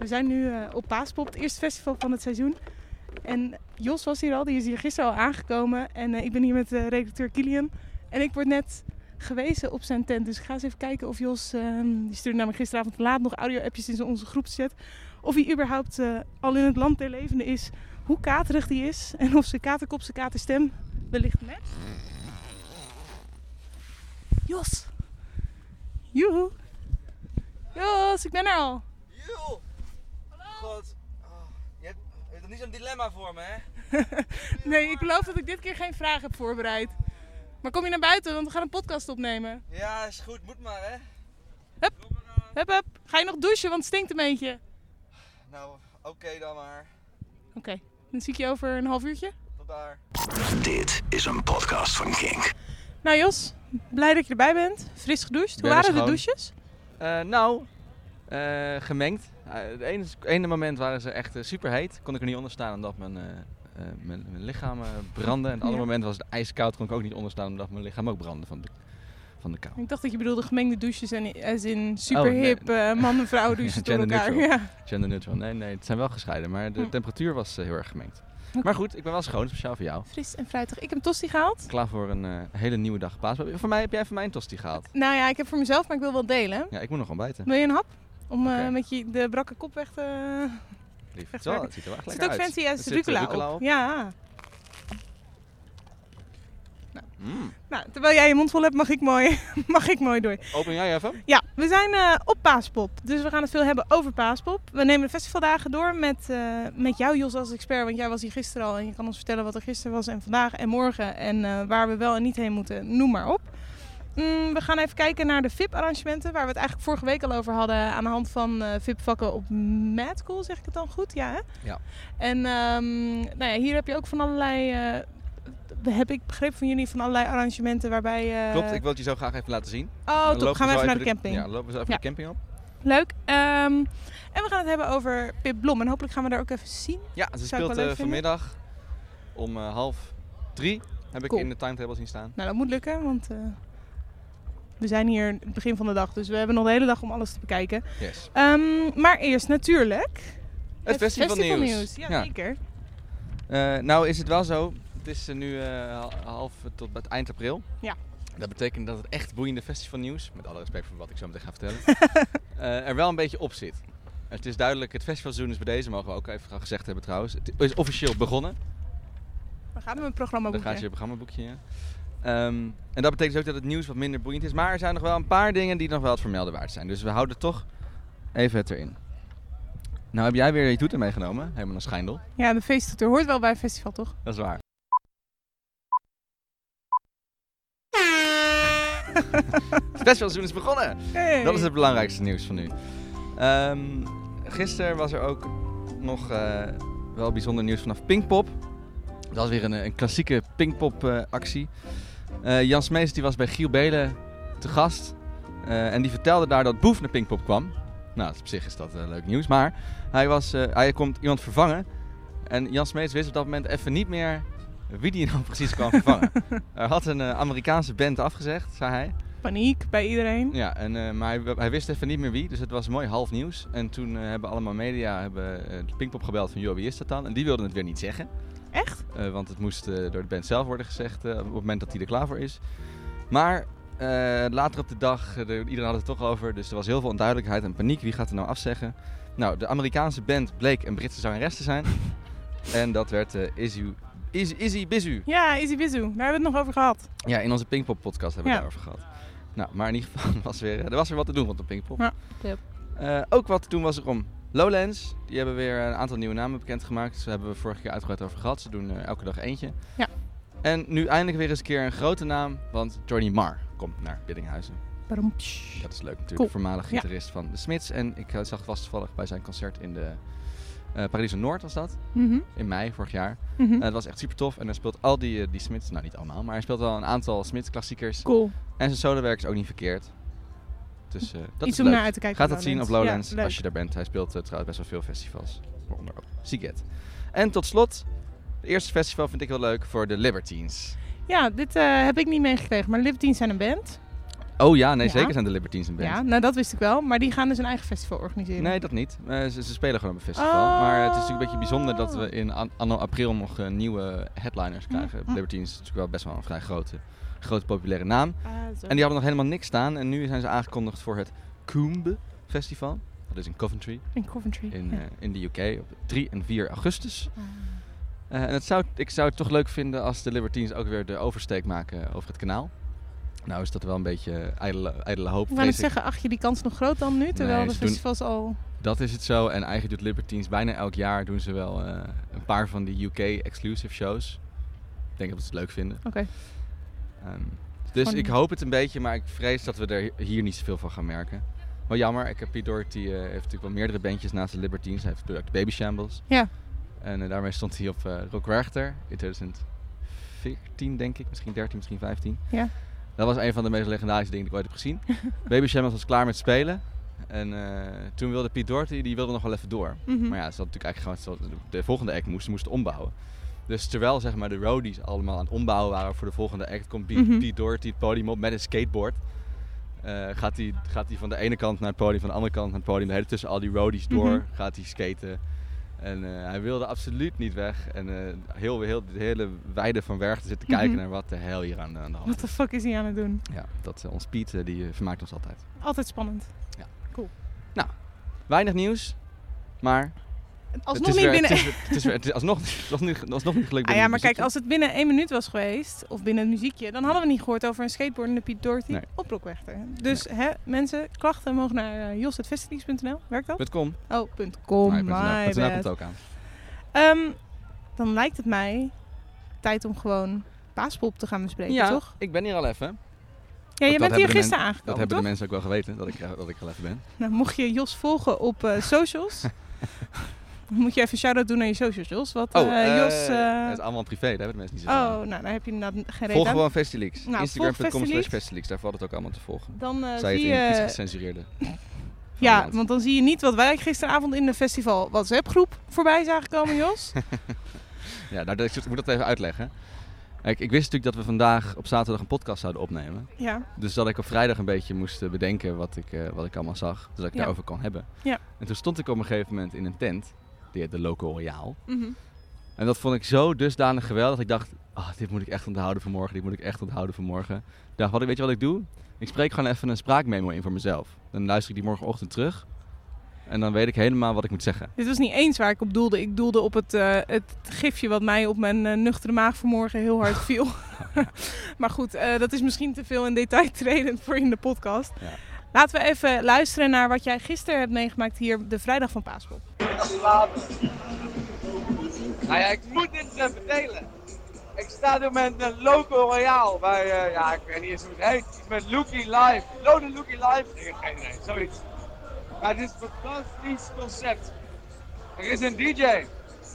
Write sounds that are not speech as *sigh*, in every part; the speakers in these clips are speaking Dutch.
We zijn nu eh, op Paaspop, het eerste festival van het seizoen. En Jos was hier al, die is hier gisteren al aangekomen. En eh, ik ben hier met uh, redacteur Kilian. En ik word net gewezen op zijn tent. Dus ik ga eens even kijken of Jos, ehm, die stuurde namelijk gisteravond laat nog audio-appjes in onze groepschat. Of hij überhaupt eh, al in het land der levenden is. Hoe katerig die is. En of zijn katerkop, zijn katerstem wellicht met. Jos! Joehoe! Jos, ik ben er al! Joe! God. Oh, je, hebt, je hebt er niet zo'n dilemma voor me, hè? *laughs* nee, ik beloof dat ik dit keer geen vragen heb voorbereid. Maar kom je naar buiten, want we gaan een podcast opnemen. Ja, is goed. Moet maar, hè? Hup, hup, hup. Ga je nog douchen, want het stinkt een beetje. Nou, oké dan maar. Oké, okay. dan zie ik je over een half uurtje. Tot daar. Dit is een podcast van Kink. Nou Jos, blij dat je erbij bent. Fris gedoucht. Hoe waren de douches? Uh, nou, gemengd. Uh, het ene, ene, moment waren ze echt super heet. Kon ik er niet onder staan omdat mijn, mijn, mijn, lichaam brandde. En het andere ja. moment was het ijskoud. Kon ik ook niet onder staan omdat mijn lichaam ook brandde van de, van de kou. Ik dacht dat je bedoelde gemengde douches en als in super hip oh, nee. man en vrouw *laughs* douchen door elkaar. Ja. Gender neutral. Nee, nee, het zijn wel gescheiden. Maar de temperatuur was heel erg gemengd. Okay. Maar goed, ik ben wel schoon, speciaal voor jou. Fris en fruitig. Ik heb een tosti gehaald. Klaar voor een uh, hele nieuwe dag paas. Voor mij heb jij voor mij een tosti gehaald? Nou ja, ik heb voor mezelf, maar ik wil wel delen. Ja, ik moet nog ontbijten. Wil je een hap? Om okay. uh, met je de brakke kop weg te... Lief. Het, wel, het ziet er wel echt lekker uit. Het zit ook fancy als rucola, rucola op. op. Ja. Nou. Mm. nou, terwijl jij je mond vol hebt, mag ik mooi, *laughs* mag ik mooi door. Open jij even? Ja, we zijn uh, op Paaspop. Dus we gaan het veel hebben over Paaspop. We nemen de festivaldagen door met, uh, met jou, Jos, als expert. Want jij was hier gisteren al en je kan ons vertellen wat er gisteren was en vandaag en morgen. En uh, waar we wel en niet heen moeten, noem maar op. Mm, we gaan even kijken naar de VIP-arrangementen, waar we het eigenlijk vorige week al over hadden. Aan de hand van VIP-vakken op Mad Cool, zeg ik het dan goed? Ja, hè? Ja. En um, nou ja, hier heb je ook van allerlei heb ik begrepen van jullie van allerlei arrangementen waarbij... Uh... Klopt, ik wil het je zo graag even laten zien. Oh, top. Gaan we even naar de, camping. Ja, lopen we zo even ja. de camping op. Leuk. Um, en we gaan het hebben over Pip Blom. En hopelijk gaan we daar ook even zien. Ja, ze speelt uh, vanmiddag om uh, half drie. Heb cool. ik in de timetable zien staan. Nou, dat moet lukken, want we zijn hier het begin van de dag. Dus we hebben nog de hele dag om alles te bekijken. Yes. Um, maar eerst natuurlijk... Het, het festival, festival nieuws. nieuws. Ja, ja. zeker. nou is het wel zo het is nu uh, half tot het eind april. Ja. Dat betekent dat het echt boeiende festivalnieuws, met alle respect voor wat ik zo meteen ga vertellen, uh, *laughs* er wel een beetje op zit. Het is duidelijk, het festivalseizoen is bij deze, mogen we ook even gezegd hebben trouwens. Het is officieel begonnen. We gaan met een programmaboekje. Dan gaat je programmaboekje, ja. Um, en dat betekent dus ook dat het nieuws wat minder boeiend is. Maar er zijn nog wel een paar dingen die nog wel het vermelden waard zijn. Dus we houden toch even het erin. Nou heb jij weer je toeter meegenomen, helemaal een schijndel. Ja, de feesttoeter hoort wel bij een festival, toch? Dat is waar. *laughs* het festivalseizoen is begonnen. Hey. Dat is het belangrijkste nieuws van nu. Um, gisteren was er ook nog uh, wel bijzonder nieuws vanaf Pinkpop. Dat was weer een, een klassieke Pinkpop uh, actie. Uh, Jan Smees die was bij Giel Belen te gast. en die vertelde daar dat Boef naar Pinkpop kwam. Nou, op zich is dat leuk nieuws. Maar hij, was, hij komt iemand vervangen. En Jan Smees wist op dat moment even niet meer wie die nou *laughs* precies kwam vervangen. er had een Amerikaanse band afgezegd, zei hij. Paniek bij iedereen. Ja, en, maar hij, hij, wist even niet meer wie, dus het was mooi half nieuws. En toen hebben allemaal media hebben, de Pinkpop gebeld van, joh, wie is dat dan? En die wilden het weer niet zeggen. Echt? want het moest door de band zelf worden gezegd op het moment dat hij er klaar voor is. Maar later op de dag, iedereen had het toch over, dus er was heel veel onduidelijkheid en paniek. Wie gaat er nou afzeggen? Nou, de Amerikaanse band bleek een Britse zangeres te zijn. *laughs* en dat werd Izzy Izzy, Izzy Bizu. Ja, Izzy Bizu. Daar hebben we het nog over gehad. Ja, in onze Pinkpop podcast hebben we ja. het daarover gehad. Nou, maar in ieder geval *laughs* was weer, er was weer wat te doen rond de Pinkpop. Ja, yep. uh, ook wat te doen was er om Lowlands. Die hebben weer een aantal nieuwe namen bekendgemaakt. Daar hebben we vorige keer uitgebreid over gehad. Ze doen uh, elke dag eentje. Ja. En nu eindelijk weer eens een keer een grote naam. Want Johnny Marr komt naar Biddinghuizen. Waarom? Dat is leuk natuurlijk. Cool. Voormalig gitarist ja. van de Smits. En ik uh, zag vast toevallig bij zijn concert in de uh, Paradiso Noord was dat. Mm -hmm. In mei vorig jaar. Mm -hmm. uh, dat was echt super tof. En hij speelt al die, uh, die Smits, nou niet allemaal, maar hij speelt wel een aantal Smits klassiekers. Cool. En zijn solowerk is ook niet verkeerd. Dus dat Iets is om leuk. naar uit te kijken. Gaat dat zien op Lowlands ja, als je daar bent. Hij speelt trouwens best wel veel festivals. Waaronder ook Siget. En tot slot, het eerste festival vind ik heel leuk voor de Libertines. Ja, dit heb ik niet meegekregen. Maar Libertines zijn een band. Oh ja, nee, Ja. zeker zijn de Libertines een band. Ja, nou dat wist ik wel. Maar die gaan dus een eigen festival organiseren. Nee, dat niet. Eh, ze, ze spelen gewoon op een festival. Oh. Maar het is natuurlijk een beetje bijzonder dat we in an- anno april nog eh, nieuwe headliners krijgen. Hm. Libertines is natuurlijk wel best wel een vrij grote, grote populaire naam. Ah. En die hadden nog helemaal niks staan. En nu zijn ze aangekondigd voor het Coombe Festival. Dat is in Coventry, In Coventry. in, ja. eh, in de UK, op 3 en 4 augustus. Ah. Eh, en het zou, ik zou het toch leuk vinden als de Libertines ook weer de oversteek maken over het kanaal. Nou is dat wel een beetje ijdele, ijdele hoop. Vrees ik. zeggen, acht je die kans nog groot dan nu? Terwijl Nee, de ze doen- festivals al... Dat is het zo. En eigenlijk doet Libertines bijna elk jaar doen ze wel eh, een paar van die UK exclusive shows. Ik denk dat we het leuk vinden. Oké. Ehm, dus Gewoon- ik hoop het een beetje, maar ik vrees dat we er hier niet zoveel van gaan merken. Wel jammer, ik heb Pete Doherty eh, heeft natuurlijk wel meerdere bandjes naast de Libertines. Hij heeft Baby Shambles. Ja. En eh, daarmee stond hij op eh Rock Werchter in 2014 denk ik, misschien 13, misschien 15. Ja. Dat was een van de meest legendarische dingen die ik ooit heb gezien. *laughs* Baby Shambles was klaar met spelen. En eh, toen wilde Pete Doherty, die wilde nog wel even door. Mhm. Maar ja, ze had natuurlijk eigenlijk gewoon, de volgende act moest, ze moest ombouwen. Dus terwijl zeg maar, de roadies allemaal aan het ombouwen waren voor de volgende act, komt Pete, Mhm. Pete Doherty het podium op met een skateboard. Eh, gaat hij gaat hij van de ene kant naar het podium, van de andere kant naar het podium, de hele tussen al die roadies door, Mhm. gaat hij skaten. En eh, hij wilde absoluut niet weg. En eh, heel, heel, de hele weide van Werchter zitten kijken Mhm. naar wat de hel hier aan, de- aan de hand the is. fuck is hij aan het doen? Ja, dat, ons Piet die vermaakt ons altijd. Altijd spannend. Weinig nieuws, maar Alsnog het is niet weer, binnen... Het is, het is, weer- het is alsnog, alsnog, niet, alsnog niet gelukt. Ah ja, het maar kijk, als het binnen één minuut was geweest, of binnen het muziekje, dan hadden we niet gehoord over een skateboardende Piet Doherty Nee. op Rockwechter. Dus hè, mensen, klachten mogen naar uh, jos.festivals.nl. Werkt dat? Kom. Oh, punt com, Nee, my .nl. komt ook aan. Ehm, dan lijkt het mij tijd om gewoon Paaspop te gaan bespreken, Ja, toch? ik ben hier al even. Ja, je dat bent hier hebben gisteren Dat aangekomen, hebben toch? de mensen ook wel geweten, dat ik, eh, dat ik al even ben. Nou, mocht je Jos volgen op eh, *laughs* socials, moet je even shout-out doen naar je socials, Jos. Wat Oh, eh, Jos... eh, het is allemaal privé, daar hebben de mensen niet zo oh, nou, daar heb je inderdaad geen reet Volg aan. gewoon Festileaks. Nou, Instagram.com slash. Festileaks, daar valt het ook allemaal te volgen. Dan eh, Zij het zie in iets je... gecensureerde. *laughs* Ja, want dan zie je niet wat wij gisteravond in de festival WhatsApp groep voorbij zagen komen, Jos. *laughs* Ja, nou, dat- ik moet dat even uitleggen. Kijk, ik wist natuurlijk dat we vandaag op zaterdag een podcast zouden opnemen. ja. Dus dat ik op vrijdag een beetje moest bedenken wat ik, wat ik allemaal zag. Zodat ik Ja. daarover kan hebben. Ja. En toen stond ik op een gegeven moment in een tent. Heet de Local Royale. Mhm. En dat vond ik zo dusdanig geweldig. dat Ik dacht, ah, dit moet ik echt onthouden vanmorgen. Dit moet ik echt onthouden vanmorgen. Ik dacht, wat, weet je wat ik doe? Ik spreek gewoon even een spraakmemo in voor mezelf. Dan luister ik die morgenochtend terug. En dan weet ik helemaal wat ik moet zeggen. Dit was niet eens waar ik op doelde. Ik doelde op het, eh, het gifje wat mij op mijn eh, nuchtere maag vanmorgen heel hard *laughs* viel. *laughs* maar goed, eh, dat is misschien te veel in detail tredend voor in de podcast. Ja. Laten we even luisteren naar wat jij gisteren hebt meegemaakt hier de vrijdag van Paaspop. Nou ja, ik moet dit eens delen. Ik sta nu met een local royaal bij, eh, ja, ik weet niet eens hoe het heet. Met Lookie Live. Lode Lookie Live? Heb geen idee, zoiets. Maar het is een fantastisch concept. Er is een DJ.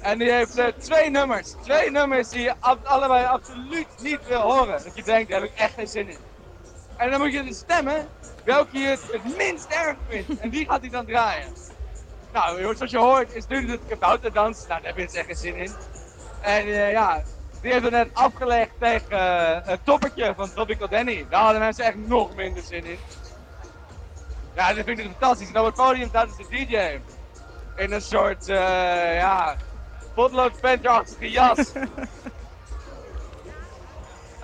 En die heeft eh, twee nummers. Twee nummers die je allebei absoluut niet wil horen. Dat je denkt, daar heb ik echt geen zin in. En dan moet je dus stemmen welke je het, het minst erg vindt. En die gaat hij dan draaien. Nou, zoals je hoort is nu het kabouterdans. Nou, daar heb je dus echt geen zin in. En eh, ja, die er net afgelegd tegen eh, het toppertje van Tropical Danny. Daar hadden mensen echt nog minder zin in. Ja, dat vind ik fantastisch. En op het podium staat dus de DJ. In een soort, eh ja, potloodpenterachtige jas. *laughs*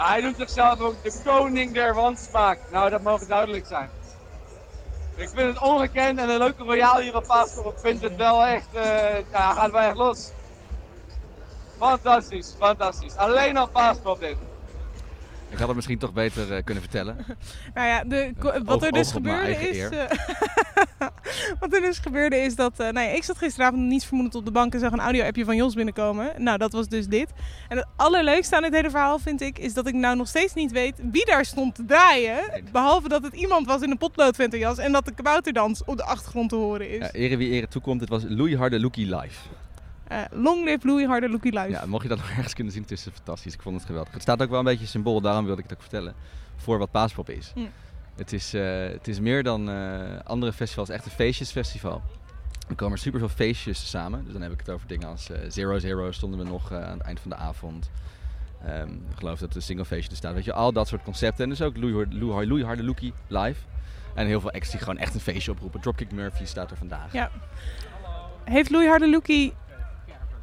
Hij noemt zichzelf ook de koning der wansmaak. Nou, dat mogen duidelijk zijn. Ik vind het ongekend en een leuke royaal hier op. Ik vind het wel echt, eh ja, gaat wel echt los. Fantastisch, fantastisch. Alleen al Paaspop dit. Ik had het misschien toch beter eh, kunnen vertellen. *laughs* Nou ja, de, wat er dus gebeurde is. *laughs* *laughs* wat er dus gebeurde is dat. eh, nou ja, ik zat gisteravond niets vermoedend op de bank en zag een audio-appje van Jos binnenkomen. Nou, dat was dus dit. En het allerleukste aan dit hele verhaal vind ik. is dat ik nou nog steeds niet weet wie daar stond te draaien. Behalve dat het iemand was in een potloodventerjas en dat de kabouterdans op de achtergrond te horen is. Ja, ere wie ere toekomt, het was Louis Harde Lookie Live. Eh, long live Louis Harder, Lookie Live. Ja, mocht je dat nog ergens kunnen zien, het is fantastisch. Ik vond het geweldig. Het staat ook wel een beetje symbool, daarom wilde ik het ook vertellen, voor wat Paaspop is. Mm. Het, is eh, het is meer dan eh, andere festivals, echt een feestjesfestival. Er komen super veel feestjes samen. Dus dan heb ik het over dingen als eh, Zero Zero stonden we nog aan het eind van de avond. Ehm, ik geloof dat de single feestje er staat. Weet je, al dat soort concepten. En dus ook Loei- Loei- Loeiharde Loekie live. En heel veel acts die gewoon echt een feestje oproepen. Dropkick Murphy staat er vandaag. Ja. Heeft Louis Hardeloekie...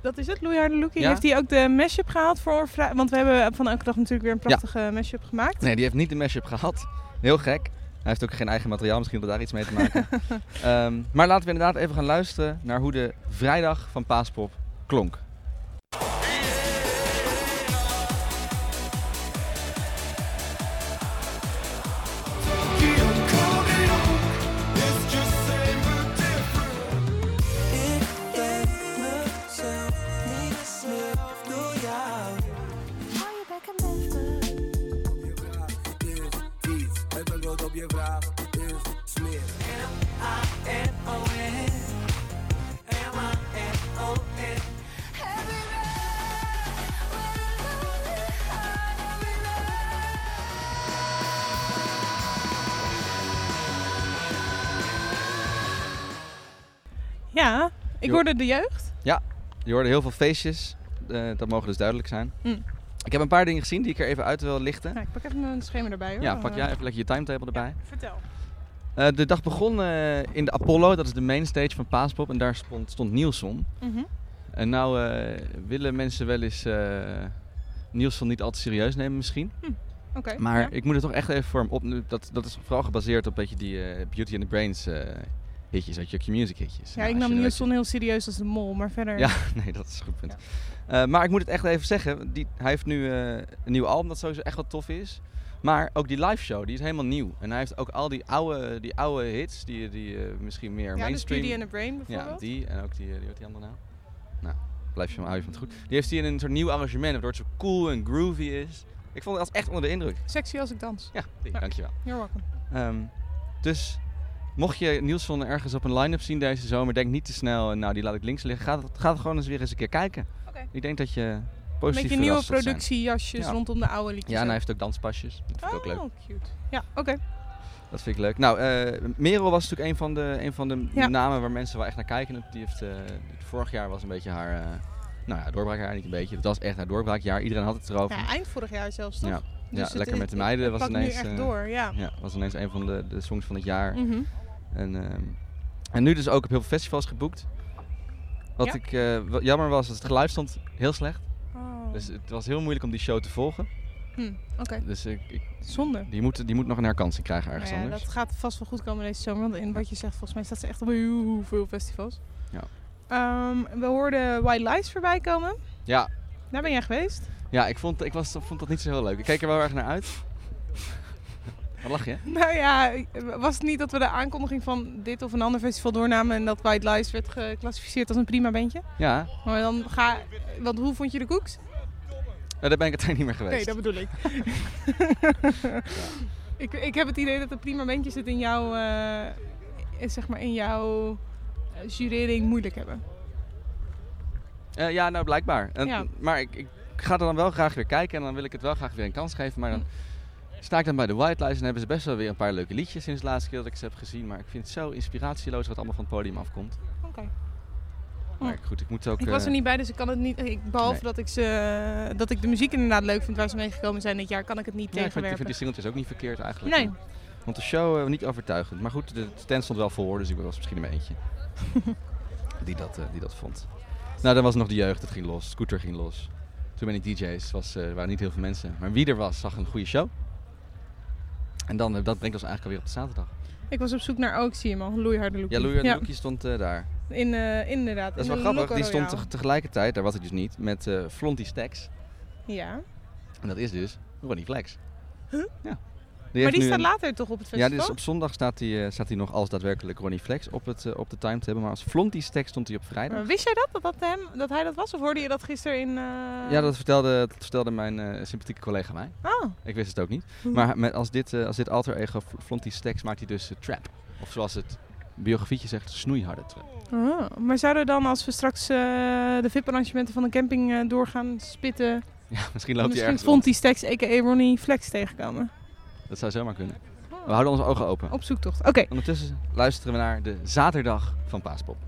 Dat is het, Louis Hardeloekie? Ja. Heeft hij ook de mashup gehaald voor... Want we hebben van elke dag natuurlijk weer een prachtige mashup gemaakt. Nee, die heeft niet de mashup gehad. Heel gek. Hij heeft ook geen eigen materiaal, misschien dat daar iets mee te maken. *laughs* Ehm, maar laten we inderdaad even gaan luisteren naar hoe de vrijdag van Paaspop klonk. Ja, ik hoorde de jeugd. Je hoorde heel veel feestjes. eh, dat mogen dus duidelijk zijn. Mm. Ik heb een paar dingen gezien die ik er even uit wil lichten. Ja, ik pak even een schema erbij hoor. Ja, pak eh, jij even lekker je timetable erbij. vertel. Eh, de dag begon eh, in de Apollo, dat is de mainstage van Paaspop. En daar stond, stond Nielsen. Mhm. En nou willen mensen wel eens Nielsen niet al te serieus nemen misschien. Oké. Maar ja. ik moet het toch echt even voor hem op. Dat, dat is vooral gebaseerd op beetje die Beauty and the Brains hitjes, weet je, Q-music hitjes. Ja, Nou, ik nam Nielsen heel serieus als de mol, maar verder... Ja, *laughs* nee, dat is een goed punt. Eh, maar ik moet het echt even zeggen. Die, hij heeft nu eh, een nieuw album dat sowieso echt wat tof is. Maar ook die live show, die is helemaal nieuw. En hij heeft ook al die oude, die oude hits, die, die eh, misschien meer Ja, dus mainstream... Beauty and the Brain bijvoorbeeld. Ja, die en ook die, die, wat die andere nou? Nou, blijf je maar je van het goed. Die heeft hij in een soort nieuw arrangement, waardoor het zo cool en groovy is. Ik vond het als echt onder de indruk. Sexy als ik dans. Ja, die, Ja. dankjewel. You're welcome. Ehm, dus mocht je Nielsen ergens op een line-up zien deze zomer, denk niet te snel, eh, nou die laat ik links liggen. Ga, ga gewoon eens weer eens een keer kijken. Oké. Ik denk dat je Een positief beetje nieuwe verrast zult zijn. productiejasjes Ja. rondom de oude liedjes. Ja, en hij heeft ook danspasjes. Dat vind ik ook leuk. Oh, cute. Ja, oké. Dat vind ik leuk. Nou, eh Merel was natuurlijk een van de, een van de Ja. namen waar mensen wel echt naar kijken. Die heeft, eh, vorig jaar was een beetje haar, eh, nou ja, doorbraakjaar niet een beetje. Het was echt haar doorbraakjaar. Iedereen had het erover. Ja, eind vorig jaar zelfs, toch? Ja. Dus Ja, het- lekker met de meiden het was ineens, nu echt door, ja. Ja, was ineens een van de, de songs van het jaar. Mhm. En, ehm, en nu dus ook op heel veel festivals geboekt. Wat Ja? ik eh, jammer was, dat het geluid stond heel slecht. Oh. Dus het was heel moeilijk om die show te volgen. Hm, Oké, Dus ik, ik, zonde. die, moet, die moet nog een herkansing krijgen ergens Nou ja, anders. dat gaat vast wel goed komen deze zomer. Want in wat je zegt, volgens mij staat ze echt op heel veel festivals. Ja. Ehm, we hoorden White Lies voorbij komen. Ja, Daar ben jij geweest. ja ik, vond, ik was, vond dat niet zo heel leuk. Ik keek er wel erg naar uit. Wat lach je? Nou ja, was het niet dat we de aankondiging van dit of een ander festival doornamen en dat White Lies werd geclassificeerd als een prima bandje? Ja, Maar dan ga... Want hoe vond je de koeks? eh, daar ben ik uiteindelijk *laughs* niet meer Nee, geweest. dat bedoel ik. *laughs* ik. Ik heb het idee dat een prima bandje zit in jouw, eh, zeg maar in jouw jurering moeilijk hebben. Ja, nou blijkbaar. En- Ja. Maar ik, ik ga er dan wel graag weer kijken en dan wil ik het wel graag weer een kans geven. Maar dan sta ik dan bij de White Lies en hebben ze best wel weer een paar leuke liedjes sinds de laatste keer dat ik ze heb gezien. Maar ik vind het zo inspiratieloos wat allemaal van het podium afkomt. Oké. Maar goed, ik moet ook... Ik was eh, er niet bij, dus ik kan het niet. Ik, behalve Nee. dat ik ze, dat ik de muziek inderdaad leuk vind waar ze meegekomen zijn dit jaar, kan ik het niet Ja, ik vind, ik vind die singeltjes ook niet verkeerd eigenlijk. Nee. Want de show eh, niet overtuigend. Maar goed, de stand stond wel vol, dus ik was misschien maar eentje. *laughs* die, dat, eh, die dat vond. Nou, dan was nog de jeugd, het ging los. Scooter ging los. Too many DJ's, was, eh, er waren niet heel veel mensen. Maar wie er was, zag een goede show. En dan, eh, dat brengt ons eigenlijk alweer op de zaterdag. Ik was op zoek naar ook, zie je man, Loeiharde Loekie. Ja, Louis ja. Loekie stond eh, daar. In, eh, inderdaad. Dat is wel grappig, die stond teg- tegelijkertijd, daar was ik dus niet, met eh Flonty Stacks. Ja. En dat is dus Ronnie Flex. Huh? Ja. Maar die staat een- later toch op het Ja, festival? dus op zondag staat hij, eh, staat hij nog als daadwerkelijk Ronnie Flex op, het, eh, op de time hebben. Maar als Flonty Stack stond hij op vrijdag. Maar wist jij dat, dat, dat, hem, dat hij dat was? Of hoorde je dat gisteren in... eh, Ja, dat vertelde, dat vertelde mijn sympathieke collega mij. Oh. Ik wist het ook niet. *laughs* Maar met, als, dit, als dit alter ego Fl- Flonty Stacks maakt hij dus trap. Of zoals het biografietje zegt, snoeiharde trap. Oh, maar zouden we dan, als we straks de VIP-arrangementen van de camping doorgaan spitten... Ja, *laughs* misschien loopt hij misschien ergens Fonty Stacks, a.k.a. Ronnie Flex, tegenkomen? Dat zou zomaar kunnen. We houden onze ogen open. Op zoektocht. Oké. Ondertussen luisteren we naar de zaterdag van Paaspop.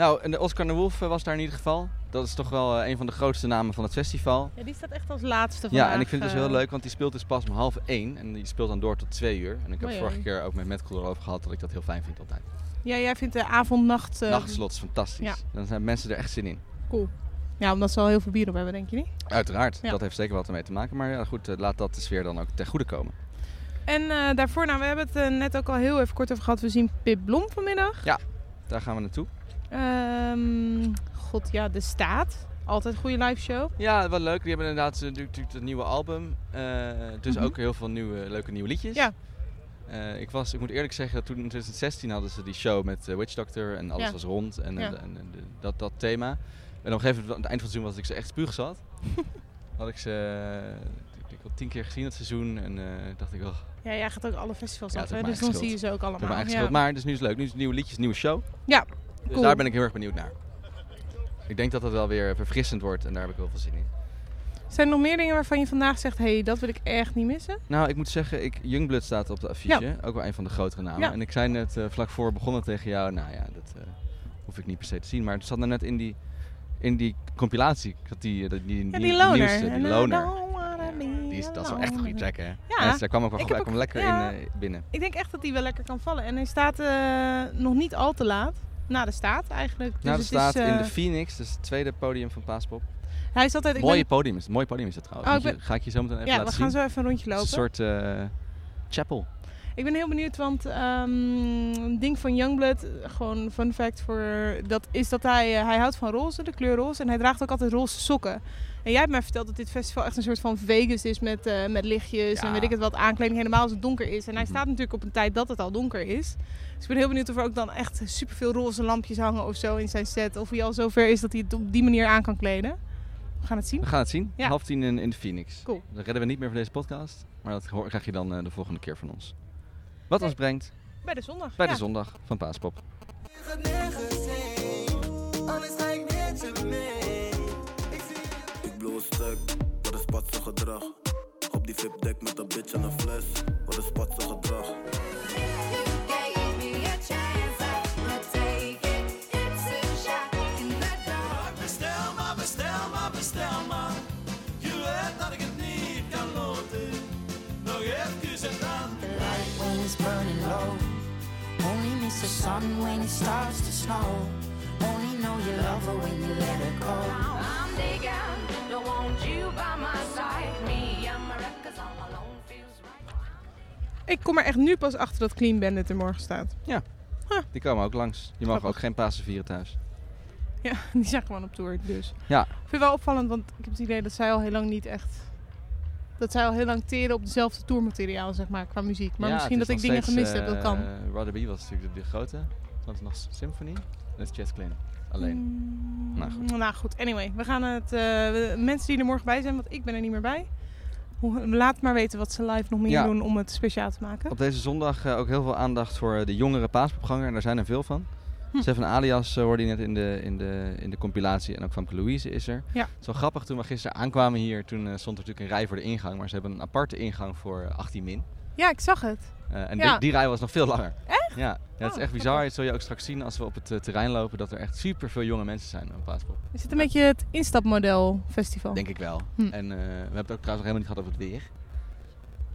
Nou, en de Oscar de Wolf eh, was daar in ieder geval. Dat is toch wel eh, een van de grootste namen van het festival. Ja, die staat echt als laatste vandaag. Ja, en ik vind het dus heel eh, leuk, want die speelt dus pas om half één. En die speelt dan door tot twee uur. En ik heb Oei, vorige keer ook met Matt Cool erover gehad dat ik dat heel fijn vind altijd. Ja, jij vindt de avond-nacht... eh, Nachtslot is fantastisch. ja. Dan zijn mensen er echt zin in. Cool. Ja, omdat ze al heel veel bier op hebben, denk je niet? Uiteraard, Ja. dat heeft zeker wat ermee te maken. Maar ja, goed, laat dat de sfeer dan ook ten goede komen. En daarvoor, nou, we hebben het net ook al heel even kort over gehad. We zien Pip Blom vanmiddag. Daar gaan we naartoe. Ehm, God, ja, De Staat. Altijd een goede live show. Ja, wel leuk. Die hebben inderdaad natuurlijk het nieuwe album. Eh, dus Mhm. ook heel veel nieuwe, leuke nieuwe liedjes. Ja. Eh, ik, was, ik moet eerlijk zeggen, dat toen in 2016 hadden ze die show met eh, Witch Doctor en alles Ja. was rond en, Ja. en, en- dat, dat thema. En op een gegeven moment, aan het eind van het seizoen, was ik ze echt spuug zat. *laughs* had ik ze ik wel tien keer gezien het seizoen en dacht ik, oh, Ja, jij gaat ook alle festivals Ja, af, hè? Dus dan zie je ze ook dat allemaal. Ja. Maar dus nu is het leuk. Nu is het nieuwe liedjes, nieuwe show. Ja, Dus cool. daar ben ik heel erg benieuwd naar. Ik denk dat het wel weer verfrissend wordt en daar heb ik heel veel zin in. Zijn er nog meer dingen waarvan je vandaag zegt... hé, hey, dat wil ik echt niet missen? Nou, ik moet zeggen, ik, Youngblood staat op de affiche. Ook wel een van de grotere namen. Ja. En ik zei net eh, vlak voor begonnen tegen jou, nou ja, dat eh, hoef ik niet per se te zien. Maar het zat nou net in die, in die compilatie. Ik had die, eh, die, die, Ja, die die loner. nieuwste, die loner. die is, dat is wel echt een goede track, hè? Ja. daar kwam ook wel Ik gelijk, kwam ook- lekker in binnen. Ik denk echt dat hij wel lekker kan vallen. En hij staat nog niet al te laat. Na de staat eigenlijk. Dus er het staat is, in eh, de Phoenix, dus het tweede podium van Paaspop. Hij is altijd... Mooie ben- podium is. Mooi podium is het trouwens. Oh, ben- Ga ik je zo meteen even ja, we laten gaan zien. zo even een rondje lopen. een soort eh, chapel. Ik ben heel benieuwd, want ehm, een ding van Youngblood, eh, gewoon fun fact voor, dat is dat hij, eh, hij houdt van roze, de kleur roze. En hij draagt ook altijd roze sokken. En jij hebt mij verteld dat dit festival echt een soort van Vegas is met, eh, met lichtjes en weet ik het wat, aankleding helemaal als het donker is. En hij staat natuurlijk op een tijd dat het al donker is. Dus ik ben heel benieuwd of er ook dan echt superveel roze lampjes hangen of zo in zijn set. Of hij al zover is dat hij het op die manier aan kan kleden. We gaan het zien. We gaan het zien. Ja. Half tien in, in de Phoenix. Cool. Dat redden we niet meer voor deze podcast. Maar dat hoor- krijg je dan eh, de volgende keer van ons. Wat ons brengt Bij de zondag. bij ja. de zondag van Paaspop. Blow stuk, wat is patse gedrag? Op die VIP deck met een bitch en een fles, wat is patse gedrag? Gave me a chance, I'ma take it. It's a shot in the dark. Bestel maar, bestel maar, bestel maar. Je weet dat ik het niet kan loten. Nog even en dan. The light when it's burning low. Only miss the sun when it starts to snow. Only know you love her when you let her go. I'm digging, don't want you by my side. Me and my records all alone feels right. Ik kom er echt nu pas achter dat Clean Bandit er morgen staat. Die komen ook langs. Die mogen Grappig. ook geen Pasen vieren thuis. Ja, *laughs* die zijn gewoon op tour dus. Ja. Ik vind het wel opvallend, want ik heb het idee dat zij al heel lang niet echt... Dat zij al heel lang teren op dezelfde tourmateriaal, zeg maar, qua muziek. Maar Ja, misschien dat ik dingen gemist heb, dat kan. eh, Rudder B was natuurlijk de, de grote. Is nog Symphony. Dat is Jazz Clean. Alleen. Mm, Nou, goed. Nou goed, anyway. We gaan het... eh, mensen die er morgen bij zijn, want ik ben er niet meer bij. Laat maar weten wat ze live nog meer Ja. doen om het speciaal te maken. Op deze zondag eh, ook heel veel aandacht voor eh, de jongere paaspopganger. En daar zijn er veel van. Hm. Stefan Alias uh, hoorde je net in de, in, de, in de compilatie. En ook Famke Louise is er. Ja. Het is wel grappig, toen we gisteren aankwamen hier, toen stond er natuurlijk een rij voor de ingang. Maar ze hebben een aparte ingang voor eh, 18 min. Ja, ik zag het. Eh, en Ja. die, die rij was nog veel langer. Echt? Ja, ja het is Oh, echt bizar. Dat zul je ook straks zien als we op het eh, terrein lopen. Dat er echt super veel jonge mensen zijn op Paaspop. Is het een beetje het instapmodel festival? Denk ik wel. Hm. En eh, we hebben het ook trouwens nog helemaal niet gehad over het weer.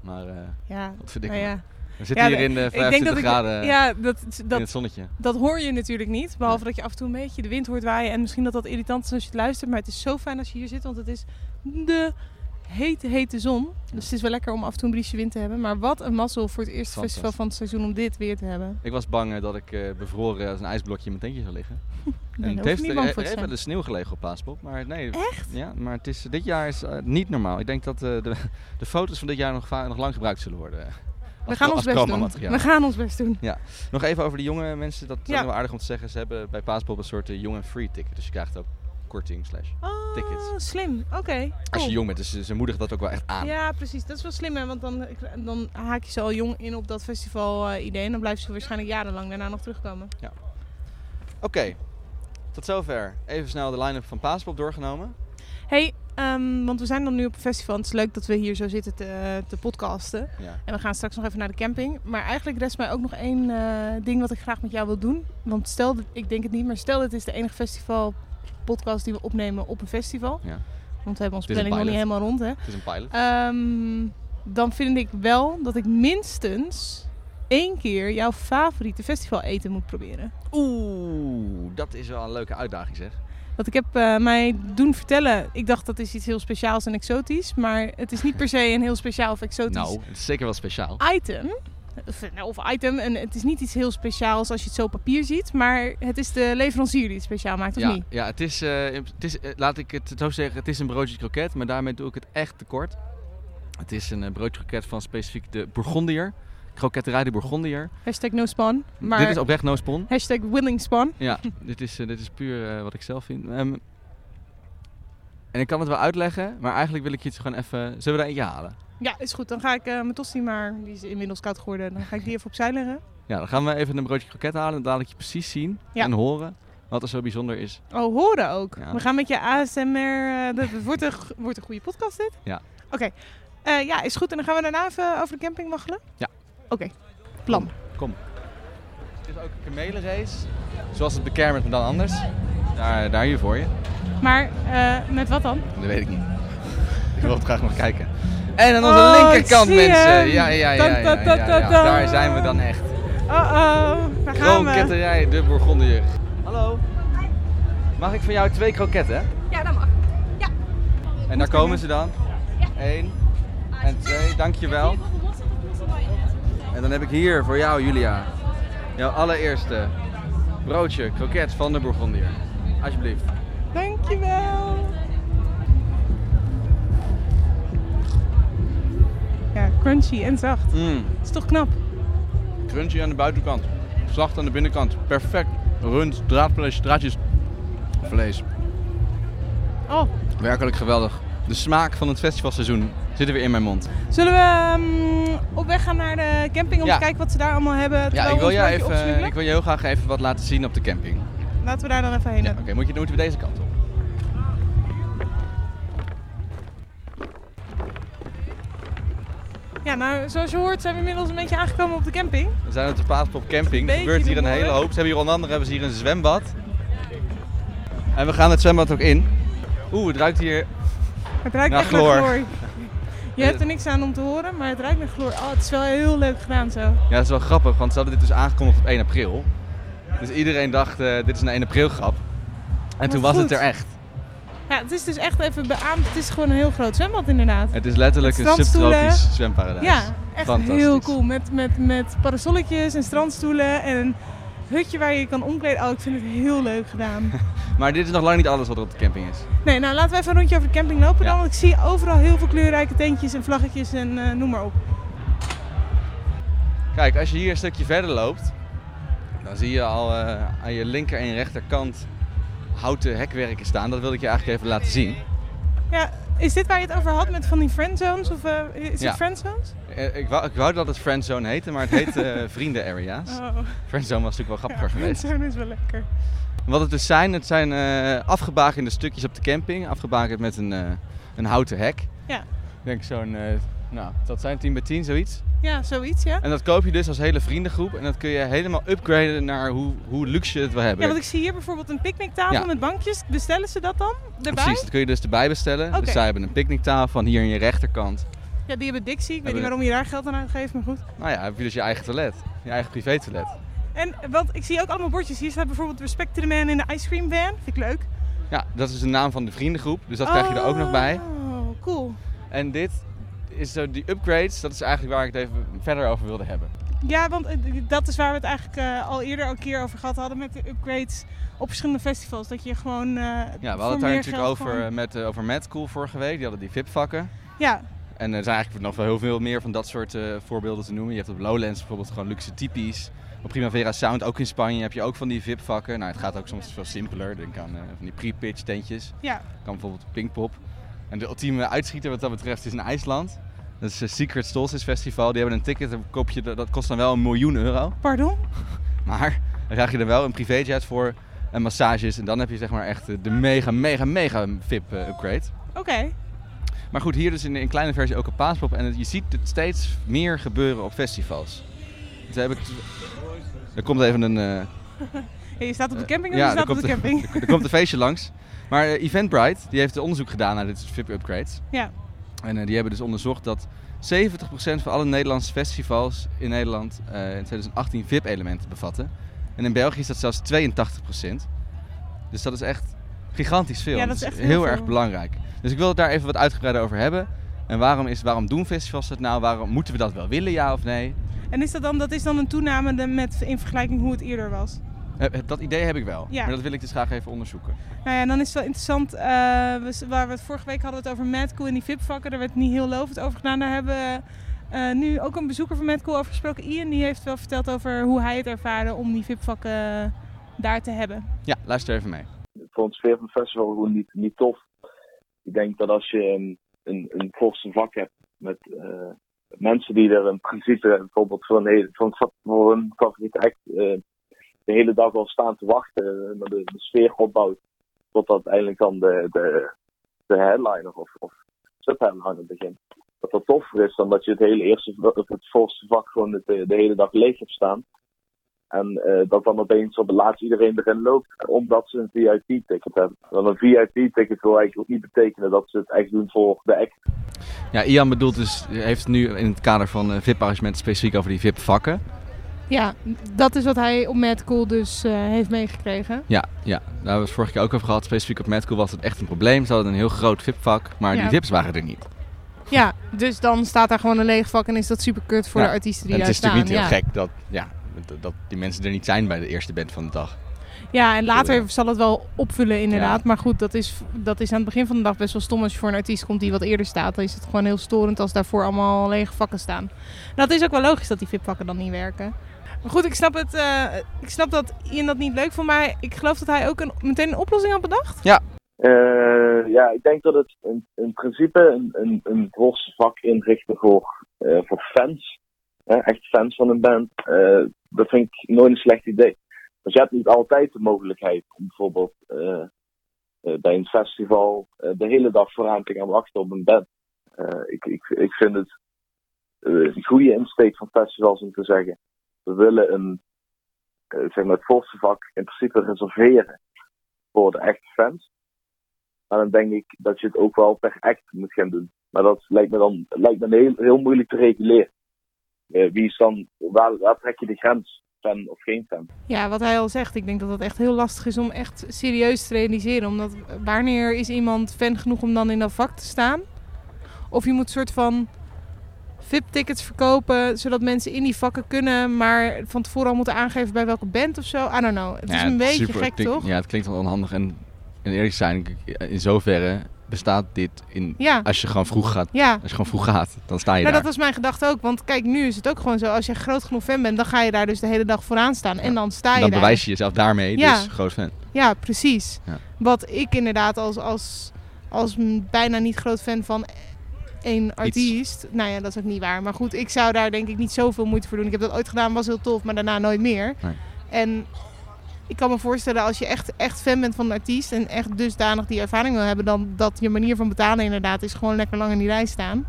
Maar Ja. wat verdikken Nou we. ja. We zitten Ja, hier in de ik denk 25 dat ik, graden Ja, dat, in dat, het zonnetje. dat hoor je natuurlijk niet. Behalve dat je af en toe een beetje de wind hoort waaien. En misschien dat dat irritant is als je het luistert. Maar het is zo fijn als je hier zit. Want het is de hete, hete zon. Dus het is wel lekker om af en toe een briesje wind te hebben. Maar wat een mazzel voor het eerste festival van het seizoen om dit weer te hebben. Ik was bang eh, dat ik eh, bevroren als een ijsblokje in mijn tentje zou liggen. *laughs* Nee, en het heeft er, er heeft wel eens sneeuw gelegen op Paaspop. Maar nee. Echt? Ja, maar het is, dit jaar is eh, niet normaal. Ik denk dat eh, de, *laughs* de foto's van dit jaar nog, nog lang gebruikt zullen worden. eh, We gaan ons best doen. We gaan ons best doen. Nog even over de jonge mensen. Dat is Ja. wel aardig om te zeggen. Ze hebben bij Paaspop een soort eh, jong en free ticket. Dus je krijgt ook korting slash. Oh, Tickets. slim. Oké. Als cool. je jong bent, dus ze, moedigen dat ook wel echt aan. Ja, precies. Dat is wel slim, hè? Want dan, dan haak je ze al jong in op dat festival-idee. en dan blijven ze waarschijnlijk jarenlang daarna nog terugkomen. Oké, tot zover. Even snel de line-up van Paaspop doorgenomen. hey, ehm, want we zijn dan nu op een festival. Het is leuk dat we hier zo zitten te, te podcasten. Ja. En we gaan straks nog even naar de camping. Maar eigenlijk rest mij ook nog één eh, ding wat ik graag met jou wil doen. Want stel, dat, ik denk het niet, maar stel dit is de enige festival podcast die we opnemen op een festival. Ja. Want we hebben onze planning nog niet helemaal rond, hè. Het is een pilot. Ehm, dan vind ik wel dat ik minstens één keer jouw favoriete festival eten moet proberen. Oeh, dat is wel een leuke uitdaging zeg. Want ik heb eh, mij doen vertellen, ik dacht dat is iets heel speciaals en exotisch. Maar het is niet per se een heel speciaal of exotisch Nou, het is zeker wel speciaal. item. Of, nou, of item, en het is niet iets heel speciaals als je het zo op papier ziet. Maar het is de leverancier die het speciaal maakt, of Ja, niet? ja het is, eh, het is eh, laat ik het zo zeggen, het is een broodje kroket, maar daarmee doe ik het echt tekort. Het is een eh, broodje kroket van specifiek de Bourgondier. Kroketterij de Bourgondier. Hashtag no spawn. Maar Dit is oprecht no spon. hashtag willing spawn. Ja, *laughs* dit is, eh, dit is puur eh, wat ik zelf vind. Ehm, en ik kan het wel uitleggen, maar eigenlijk wil ik je het gewoon even... Zullen we er eentje halen? Ja, is goed. Dan ga ik eh, mijn tosti maar, die is inmiddels koud geworden. Dan ga ik die even opzij leggen. Ja, dan gaan we even een broodje kroket halen en ik je precies zien Ja. en horen wat er zo bijzonder is. Oh, horen ook. Ja. We gaan met je ASMR. eh, dat het wordt, een, wordt een goede podcast dit? Ja. Oké. Eh, ja, is goed. En dan gaan we daarna even over de camping waggelen? Ja. Oké. Plan. Kom. Het is ook een kamelenrace, zoals het bekermert, maar dan anders. Daar, daar hier voor je. Maar eh, met wat dan? Dat weet ik niet. *laughs* ik wil het graag nog kijken. En aan onze Oh, linkerkant, mensen. hem. Ja, ja, ja, ja, ja, ja, ja. Daar zijn we dan echt. Oh-oh. Daar gaan we. Kroketterij de Bourgondier. Hallo. Mag ik van jou twee kroketten? Ja, dat mag. Ja. En daar komen ze dan. Eén en twee, dankjewel. En dan heb ik hier voor jou, Julia, jouw allereerste broodje kroket van de Bourgondier. Alsjeblieft. Dankjewel. Ja, crunchy en zacht. Mm. Dat is toch knap? Crunchy aan de buitenkant, zacht aan de binnenkant. Perfect. Rund, draadvlees, draadjes vlees. Oh, Werkelijk geweldig. De smaak van het festivalseizoen zit er weer in mijn mond. zullen we ehm, op weg gaan naar de camping om Ja. te kijken wat ze daar allemaal hebben? Ja, ik wil, broodje even, ik wil je heel graag even wat laten zien op de camping. Laten we daar dan even heen. Ja, Oké, moet je, dan moeten we deze kant op. Ja, nou, zoals je hoort zijn we inmiddels een beetje aangekomen op de camping. We zijn op de Paaspop camping. Er gebeurt hier een hele hoop. Ze hebben hier onder andere hebben ze hier een zwembad. En we gaan het zwembad ook in. Oeh, het ruikt hier... Het ruikt Naar echt chloor. naar chloor. Je hebt er niks aan om te horen, maar het ruikt naar chloor. Oh, het is wel heel leuk gedaan zo. Ja, dat is wel grappig, want ze hadden dit dus aangekondigd op 1 april. Dus iedereen dacht, eh, dit is een 1 april grap. En toen was goed. het er echt. Ja, het is dus echt even beaamd. Het is gewoon een heel groot zwembad inderdaad. Het is letterlijk een subtropisch zwemparadijs. Ja, echt Fantastisch. heel cool. Met, met, met parasolletjes en strandstoelen en een hutje waar je kan omkleden. Oh, ik vind het heel leuk gedaan. *laughs* Maar dit is nog lang niet alles wat er op de camping is. nee, nou laten we even een rondje over de camping lopen Ja. dan. Want ik zie overal heel veel kleurrijke tentjes en vlaggetjes en eh, noem maar op. Kijk, als je hier een stukje verder loopt, dan zie je al eh, aan je linker en rechterkant houten hekwerken staan. Dat wilde ik je eigenlijk even laten zien. Ja, is dit waar je het over had met van die friendzones? Of eh, is Ja. het friendzones? Eh, ik, wou, ik wou dat het Friendzone heette, maar het heet eh *laughs* vrienden areas. Oh, Friendzone was natuurlijk wel grappiger ja, geweest. friendzone is wel lekker. Wat het dus zijn, het zijn afgebakende stukjes op de camping. Afgebakend met een, een houten hek. Ja. Ik denk zo'n, nou, dat zijn 10 bij 10, zoiets. Ja, zoiets ja. En dat koop je dus als hele vriendengroep. En dat kun je helemaal upgraden naar hoe, hoe luxe je het wil hebben. Ja, want ik zie hier bijvoorbeeld een picknicktafel Ja. met bankjes. Bestellen ze dat dan erbij? Precies, dat kun je dus erbij bestellen. Dus zij hebben een picknicktafel van hier aan je rechterkant. Ja, die hebben Dixie. Ik weet niet waarom je daar geld aan uitgeeft, maar goed. Nou ja, heb je dus je eigen toilet. Je eigen privé toilet. En want ik zie ook allemaal bordjes. Hier staat bijvoorbeeld Respect to the Man in de ice cream van. Vind ik leuk. Ja, dat is de naam van de vriendengroep. Dus dat krijg je er ook nog bij. Oh, cool. En dit is zo die upgrades. Dat is eigenlijk waar ik het even verder over wilde hebben. Ja, want eh, dat is waar we het eigenlijk eh, al eerder een keer over gehad hadden met de upgrades op verschillende festivals. Dat je gewoon. eh, Ja, we hadden het daar natuurlijk over, gewoon- eh, met, eh, over Mad Cool vorige week. Die hadden die VIP-vakken. Ja, En er zijn eigenlijk nog wel heel veel meer van dat soort eh, voorbeelden te noemen. Je hebt op Lowlands bijvoorbeeld gewoon luxe typisch. Op Primavera Sound, ook in Spanje, heb je ook van die VIP-vakken. Nou, het gaat ook soms veel simpeler. Denk aan eh, van die pre-pitch tentjes. ja. kan bijvoorbeeld Pinkpop. En de ultieme uitschieter wat dat betreft is in IJsland. Dat is het Secret Solstice Festival. Die hebben een ticket, dan koop je, dat kost dan wel een miljoen euro. Pardon? *laughs* Maar dan krijg je er wel een privéjet voor en massages. En dan heb je zeg maar echt de mega, mega, mega VIP-upgrade. Oké. Maar goed, hier dus in, in kleine versie ook een paaspop. En het- je ziet het steeds meer gebeuren op festivals. Dus heb ik, er komt even een... eh, Hey, je staat op de camping of ja, je staat op de camping? er, *laughs* er komt een feestje langs. Maar eh, Eventbrite, die heeft een onderzoek gedaan naar dit soort VIP-upgrades. Ja. En eh, die hebben dus onderzocht dat 70% van alle Nederlandse festivals in Nederland eh, in 2018 VIP-elementen bevatten. En in België is dat zelfs 82%. Dus dat is echt gigantisch veel. Ja, dat is echt heel erg belangrijk. Dus ik wil het daar even wat uitgebreider over hebben. En waarom, is, waarom doen festivals dat nou? Waarom moeten we dat wel willen, ja of nee? En is dat dan, dat is dan een toename met, in vergelijking hoe het eerder was? Eh, Dat idee heb ik wel. Ja. Maar dat wil ik dus graag even onderzoeken. Nou ja, en dan is het wel interessant. eh, we, waar we het vorige week hadden we het over Madcool en die VIP-vakken. Daar werd niet heel lovend over gedaan. Daar hebben we eh, nu ook een bezoeker van Madcool over gesproken. Ian die heeft wel verteld over hoe hij het ervaarde om die VIP-vakken daar te hebben. Ja, luister even mee. ik vond het sfeer van het festival gewoon niet, niet tof. Ik denk dat als je een, een, een vak hebt met eh, mensen die er in principe bijvoorbeeld voor een, voor een, voor een favoriete act eh, de hele dag al staan te wachten, eh, de, de sfeer opbouwt, totdat eigenlijk dan de, de, de headliner of, of subheadliner begint. Dat dat toffer is dan dat je het hele eerste, het voorste vak gewoon de, de hele dag leeg hebt staan. En eh, dat dan opeens op het laatst iedereen erin loopt, omdat ze een VIP-ticket hebben. Want een VIP-ticket wil eigenlijk ook niet betekenen dat ze het echt doen voor de act. Ja, Ian bedoelt dus, heeft nu in het kader van eh, VIP-arrangementen specifiek over die VIP-vakken. Ja, dat is wat hij op Madcool dus eh, heeft meegekregen. Ja, ja, daar hebben we het vorige keer ook over gehad. Specifiek op Madcool was het echt een probleem. Ze hadden een heel groot VIP-vak, maar Ja. die VIP's waren er niet. Ja, dus dan staat daar gewoon een leeg vak en is dat super kut voor Ja. de artiesten die daar het is staan. natuurlijk niet heel gek dat, ja, dat, dat die mensen er niet zijn bij de eerste band van de dag. Ja, en later zal het wel opvullen inderdaad. Ja. Maar goed, dat is, dat is aan het begin van de dag best wel stom als je voor een artiest komt die wat eerder staat. Dan is het gewoon heel storend als daarvoor allemaal lege vakken staan. Dat is ook wel logisch dat die VIP-vakken dan niet werken. Maar goed, ik snap, het, eh, ik snap dat Ian dat niet leuk vond, maar ik geloof dat hij ook een, meteen een oplossing had bedacht. Eh, ja, ik denk dat het in, in principe een, een, een inrichten voor, eh, voor fans. hè, echt fans van een band. eh, dat vind ik nooit een slecht idee. Dus je hebt niet altijd de mogelijkheid om bijvoorbeeld eh, eh, bij een festival de hele dag vooraan te gaan wachten op een band. Eh, ik, ik, ik vind het een goede insteek van festivals om te zeggen: we willen een, eh, zeg maar het forse vak in principe reserveren voor de echte fans. Maar dan denk ik dat je het ook wel per act moet gaan doen. Maar dat lijkt me dan lijkt me heel, moeilijk te reguleren. Eh, wie is dan, waar, trek je de grens? Fan of geen fan? Ja, wat hij al zegt, ik denk dat het echt heel lastig is om echt serieus te realiseren. Omdat wanneer is iemand fan genoeg om dan in dat vak te staan? Of je moet een soort van VIP-tickets verkopen, zodat mensen in die vakken kunnen, maar van tevoren al moeten aangeven bij welke band of zo. I don't know. Het is een beetje super- gek, toch? Ja, het klinkt wel onhandig. En, en eerlijk zijn, in zoverre bestaat dit in, Ja. als je gewoon vroeg gaat. Ja. Als je gewoon vroeg gaat, dan sta je Nou, daar. dat was mijn gedachte ook. Want kijk, nu is het ook gewoon zo. Als je groot genoeg fan bent, dan ga je daar dus de hele dag vooraan staan. En dan sta je dan daar. bewijs je jezelf daarmee, dus groot fan. Ja, precies. Wat ik inderdaad als, als, als bijna niet groot fan van één artiest... Nou ja, dat is ook niet waar. Maar goed, ik zou daar denk ik niet zoveel moeite voor doen. Ik heb dat ooit gedaan, was heel tof, maar daarna nooit meer. Nee. En ik kan me voorstellen als je echt, echt fan bent van een artiest... en echt dusdanig die ervaring wil hebben... dan dat je manier van betalen inderdaad is gewoon lekker lang in die rij staan.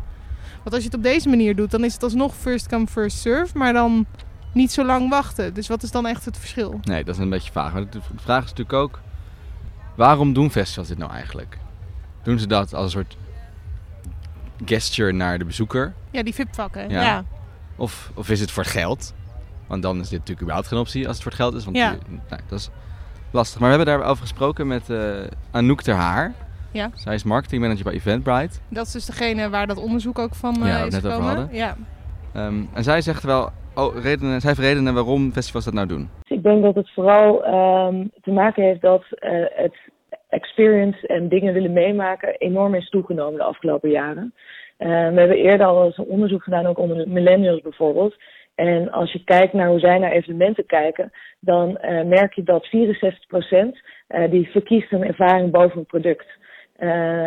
Want als je het op deze manier doet, dan is het alsnog first come, first serve... maar dan niet zo lang wachten. Dus wat is dan echt het verschil? Nee, dat is een beetje vaag. Maar de vraag is natuurlijk ook, waarom doen festivals dit nou eigenlijk? Doen ze dat als een soort gesture naar de bezoeker? Ja, die VIP-vakken. Ja. ja. Of, of is het voor geld? Want dan is dit natuurlijk überhaupt geen optie als het voor het geld is. Want Ja. nou, dat is lastig. Maar we hebben daarover gesproken met eh, Anouk ter Haar. Ja. Zij is marketingmanager bij Eventbrite. Dat is dus degene waar dat onderzoek ook van Ja, eh is net over hadden. Ja. Ehm, en zij zegt wel, oh, redenen, zij heeft redenen waarom festivals dat nou doen. Ik denk dat het vooral ehm, te maken heeft dat eh, het experience en dingen willen meemaken enorm is toegenomen de afgelopen jaren. Eh, we hebben eerder al eens een onderzoek gedaan, ook onder de millennials bijvoorbeeld. En als je kijkt naar hoe zij naar evenementen kijken, dan eh, merk je dat 64% eh, die verkiest een ervaring boven een product.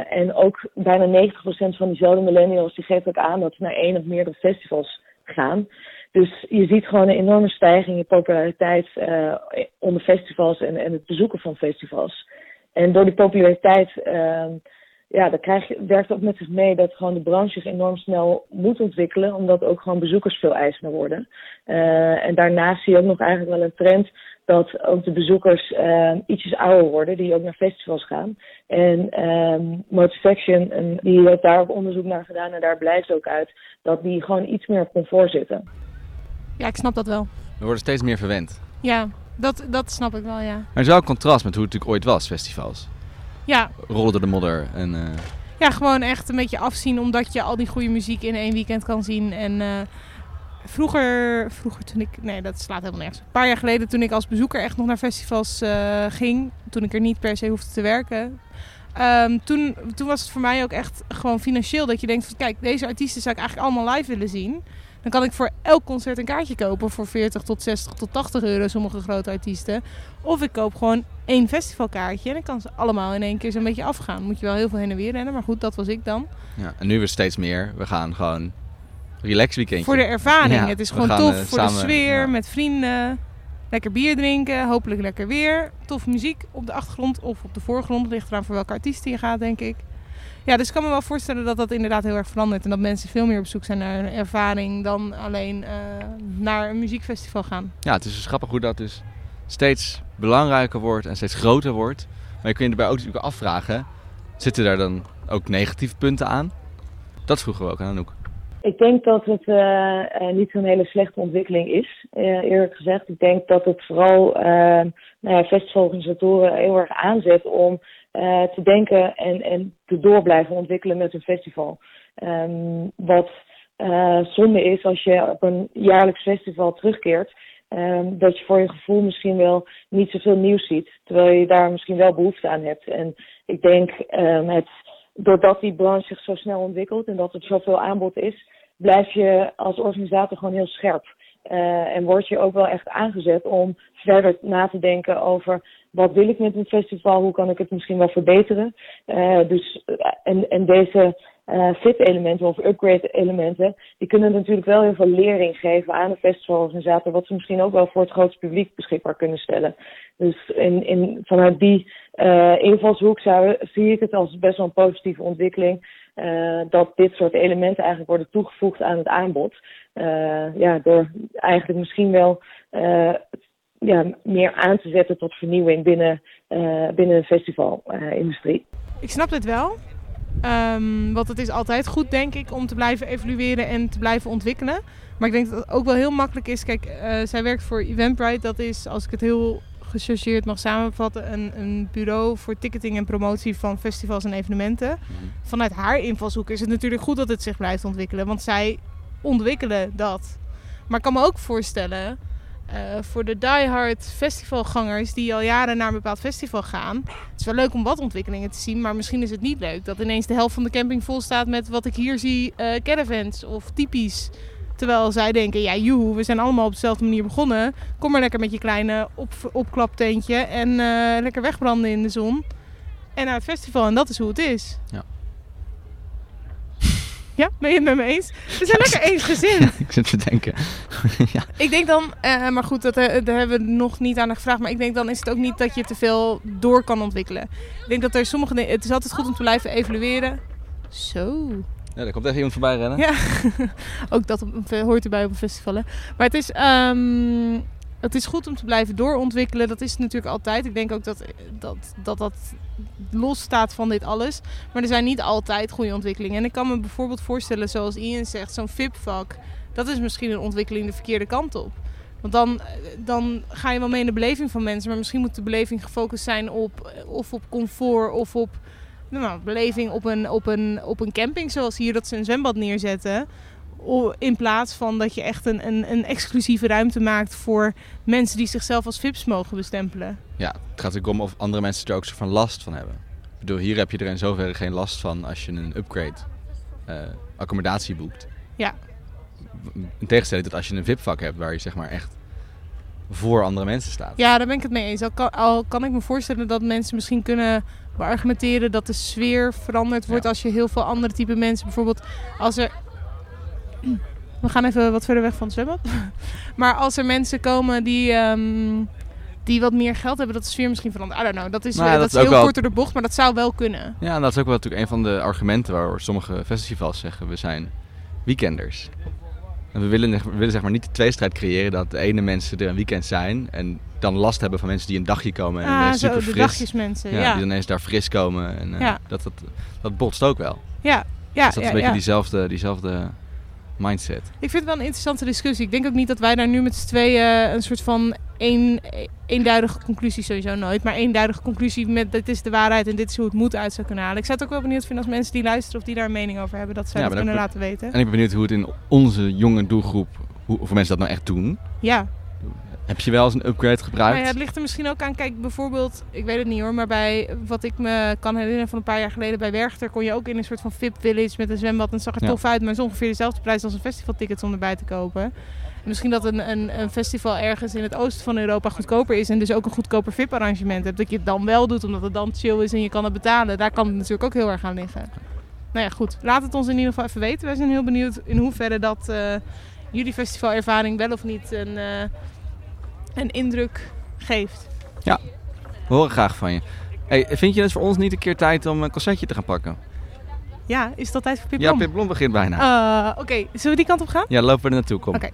En ook bijna 90% van diezelfde millennials die geeft ook aan dat ze naar één of meerdere festivals gaan. Dus je ziet gewoon een enorme stijging in populariteit onder festivals en, en het bezoeken van festivals. En door die populariteit ehm, ja, dat krijg je, werkt ook met zich mee dat gewoon de branche zich enorm snel moet ontwikkelen, omdat ook gewoon bezoekers veel eisender worden. Eh, en daarnaast zie je ook nog eigenlijk wel een trend dat ook de bezoekers eh, ietsjes ouder worden, die ook naar festivals gaan. En ehm Motivation, en die heeft daar ook onderzoek naar gedaan en daar blijkt ook uit dat die gewoon iets meer op comfort zitten. Ja, ik snap dat wel. We worden steeds meer verwend. Ja, dat, dat snap ik wel, ja. Maar er is wel een contrast met hoe het natuurlijk ooit was, festivals. Ja, Rollen door de modder en... eh, ja, gewoon echt een beetje afzien omdat je al die goede muziek in één weekend kan zien. En eh, vroeger, vroeger toen ik, nee dat slaat helemaal nergens. Een paar jaar geleden toen ik als bezoeker echt nog naar festivals eh, ging, toen ik er niet per se hoefde te werken. ehm, toen, toen was het voor mij ook echt gewoon financieel dat je denkt van kijk, deze artiesten zou ik eigenlijk allemaal live willen zien. Dan kan ik voor elk concert een kaartje kopen voor 40 tot 60 tot 80 euro, sommige grote artiesten. Of ik koop gewoon één festivalkaartje en dan kan ze allemaal in één keer zo'n beetje afgaan. Moet je wel heel veel heen en weer rennen, maar goed, dat was ik dan. ja. En nu weer steeds meer. We gaan gewoon relax weekendje. Voor de ervaring. Ja, het is gewoon tof eh, voor samen- de sfeer, ja. met vrienden. Lekker bier drinken, hopelijk lekker weer. Tof muziek op de achtergrond of op de voorgrond. Ligt eraan voor welke artiesten je gaat, denk ik. Ja, dus ik kan me wel voorstellen dat dat inderdaad heel erg verandert. En dat mensen veel meer op zoek zijn naar een ervaring dan alleen eh, naar een muziekfestival gaan. Ja, het is dus grappig hoe dat dus steeds belangrijker wordt en steeds groter wordt. Maar je kunt je erbij ook natuurlijk afvragen, zitten daar dan ook negatieve punten aan? Dat vroegen we ook aan Anouk. Ik denk dat het eh, eh, niet zo'n hele slechte ontwikkeling is, eh, eerlijk gezegd. Ik denk dat het vooral eh, nou ja, festivalorganisatoren heel erg aanzet om eh, te denken en, en te door blijven ontwikkelen met een festival. Ehm, wat eh, zonde is als je op een jaarlijks festival terugkeert, ehm, dat je voor je gevoel misschien wel niet zoveel nieuws ziet, terwijl je daar misschien wel behoefte aan hebt. En ik denk ehm, het doordat die branche zich zo snel ontwikkelt en dat er zoveel aanbod is, blijf je als organisator gewoon heel scherp. Eh, en word je ook wel echt aangezet om verder na te denken over wat wil ik met een festival, hoe kan ik het misschien wel verbeteren. Eh, dus, eh, en, en deze fit-elementen of upgrade-elementen, die kunnen natuurlijk wel heel veel lering geven aan een festivalorganisator, wat ze misschien ook wel voor het grootste publiek beschikbaar kunnen stellen. Dus in, in, vanuit die invalshoek zou, zie ik het als best wel een positieve ontwikkeling. Eh, dat dit soort elementen eigenlijk worden toegevoegd aan het aanbod. Eh, ja, door eigenlijk misschien wel eh, ja, meer aan te zetten tot vernieuwing binnen, binnen de festivalindustrie. Ik snap dit wel. Ehm, want het is altijd goed, denk ik, om te blijven evalueren en te blijven ontwikkelen. Maar ik denk dat het ook wel heel makkelijk is. Kijk, zij werkt voor Eventbrite. Dat is, als ik het heel gechargeerd mag samenvatten, een, een bureau voor ticketing en promotie van festivals en evenementen. Vanuit haar invalshoek is het natuurlijk goed dat het zich blijft ontwikkelen. Want zij ontwikkelen dat. Maar ik kan me ook voorstellen, eh, voor de diehard festivalgangers die al jaren naar een bepaald festival gaan. Het is wel leuk om wat ontwikkelingen te zien, maar misschien is het niet leuk dat ineens de helft van de camping vol staat met wat ik hier zie, eh, caravans of typisch. Terwijl zij denken, ja joe, we zijn allemaal op dezelfde manier begonnen. Kom maar lekker met je kleine op, opklaptentje en eh, lekker wegbranden in de zon. En naar het festival en dat is hoe het is. Ja. *laughs* Ja, ben je het met me eens? We zijn lekker eensgezind. *laughs* ik zit te denken. *laughs* ja. Ik denk dan, eh, maar goed, dat, eh, daar hebben we nog niet aan gevraagd. Maar ik denk dan is het ook niet dat je te veel door kan ontwikkelen. Ik denk dat er sommige dingen. Het is altijd goed om te blijven evalueren. Zo. Ja, komt echt iemand voorbij rennen. Ja, *laughs* ook dat hoort erbij op een festival. hè. Maar het is, ehm, het is goed om te blijven doorontwikkelen. Dat is natuurlijk altijd. Ik denk ook dat dat, dat, dat los staat van dit alles. Maar er zijn niet altijd goede ontwikkelingen. En ik kan me bijvoorbeeld voorstellen, zoals Ian zegt, zo'n VIP-vak. Dat is misschien een ontwikkeling de verkeerde kant op. Want dan, dan ga je wel mee in de beleving van mensen. Maar misschien moet de beleving gefocust zijn op of op comfort of op nou, beleving op een, op, een, op een camping. Zoals hier dat ze een zwembad neerzetten. In plaats van dat je echt een, een, een exclusieve ruimte maakt voor mensen die zichzelf als VIP's mogen bestempelen. Ja, het gaat natuurlijk om of andere mensen er ook zo van last van hebben. Ik bedoel, hier heb je er in zoverre geen last van als je een upgrade eh, accommodatie boekt. Ja. In tegenstelling tot als je een VIP-vak hebt waar je zeg maar echt voor andere mensen staat. Ja, daar ben ik het mee eens. Al kan, al kan ik me voorstellen dat mensen misschien kunnen beargumenteren dat de sfeer veranderd wordt als je heel veel andere type mensen, bijvoorbeeld als er. We gaan even wat verder weg van het zwembad. *laughs* Maar als er mensen komen die, ehm, die wat meer geld hebben, dat de sfeer misschien verandert. I don't know. Dat is, Nou ja, dat dat is heel wel- kort door de bocht, maar dat zou wel kunnen. Ja, en dat is ook wel natuurlijk een van de argumenten waar sommige festivals zeggen, we zijn weekenders. En we willen, we willen zeg maar niet de tweestrijd creëren dat de ene mensen er een weekend zijn en dan last hebben van mensen die een dagje komen en Ah, ineens zo, super de fris. dagjesmensen. Ja, Ja, die ineens daar fris komen en eh, Ja. dat, dat, dat botst ook wel. ja, ja. dus dat is een beetje diezelfde, diezelfde mindset. Ik vind het wel een interessante discussie. Ik denk ook niet dat wij daar nu met z'n tweeën een soort van één, eenduidige conclusie, sowieso nooit, maar eenduidige conclusie met dit is de waarheid en dit is hoe het moet uit zou kunnen halen. Ik zou het ook wel benieuwd vinden als mensen die luisteren of die daar een mening over hebben, dat zij Ja, dat kunnen laten weten. En ik ben benieuwd hoe het in onze jonge doelgroep, hoe, hoeveel mensen dat nou echt doen. Ja, Heb je wel eens een upgrade gebruikt? Nou ja, het ligt er misschien ook aan. Kijk, bijvoorbeeld, ik weet het niet hoor, maar bij wat ik me kan herinneren van een paar jaar geleden bij Werchter kon je ook in een soort van VIP village met een zwembad en het zag er Ja. tof uit, maar het is ongeveer dezelfde prijs als een festivalticket om erbij te kopen. En misschien dat een, een, een festival ergens in het oosten van Europa goedkoper is en dus ook een goedkoper VIP-arrangement hebt, dat je het dan wel doet omdat het dan chill is en je kan het betalen. Daar kan het natuurlijk ook heel erg aan liggen. Nou ja, goed. Laat het ons in ieder geval even weten. Wij zijn heel benieuwd in hoeverre dat eh, jullie festivalervaring wel of niet een, eh, een indruk geeft. We horen graag van je. Hey, vind je het voor ons niet een keer tijd om een concertje te gaan pakken? Ja, is dat tijd voor Pip Ja, Blom? Pip Blom begint bijna. Eh, Oké, zullen we die kant op gaan? Ja, lopen we er naartoe, kom. Oké.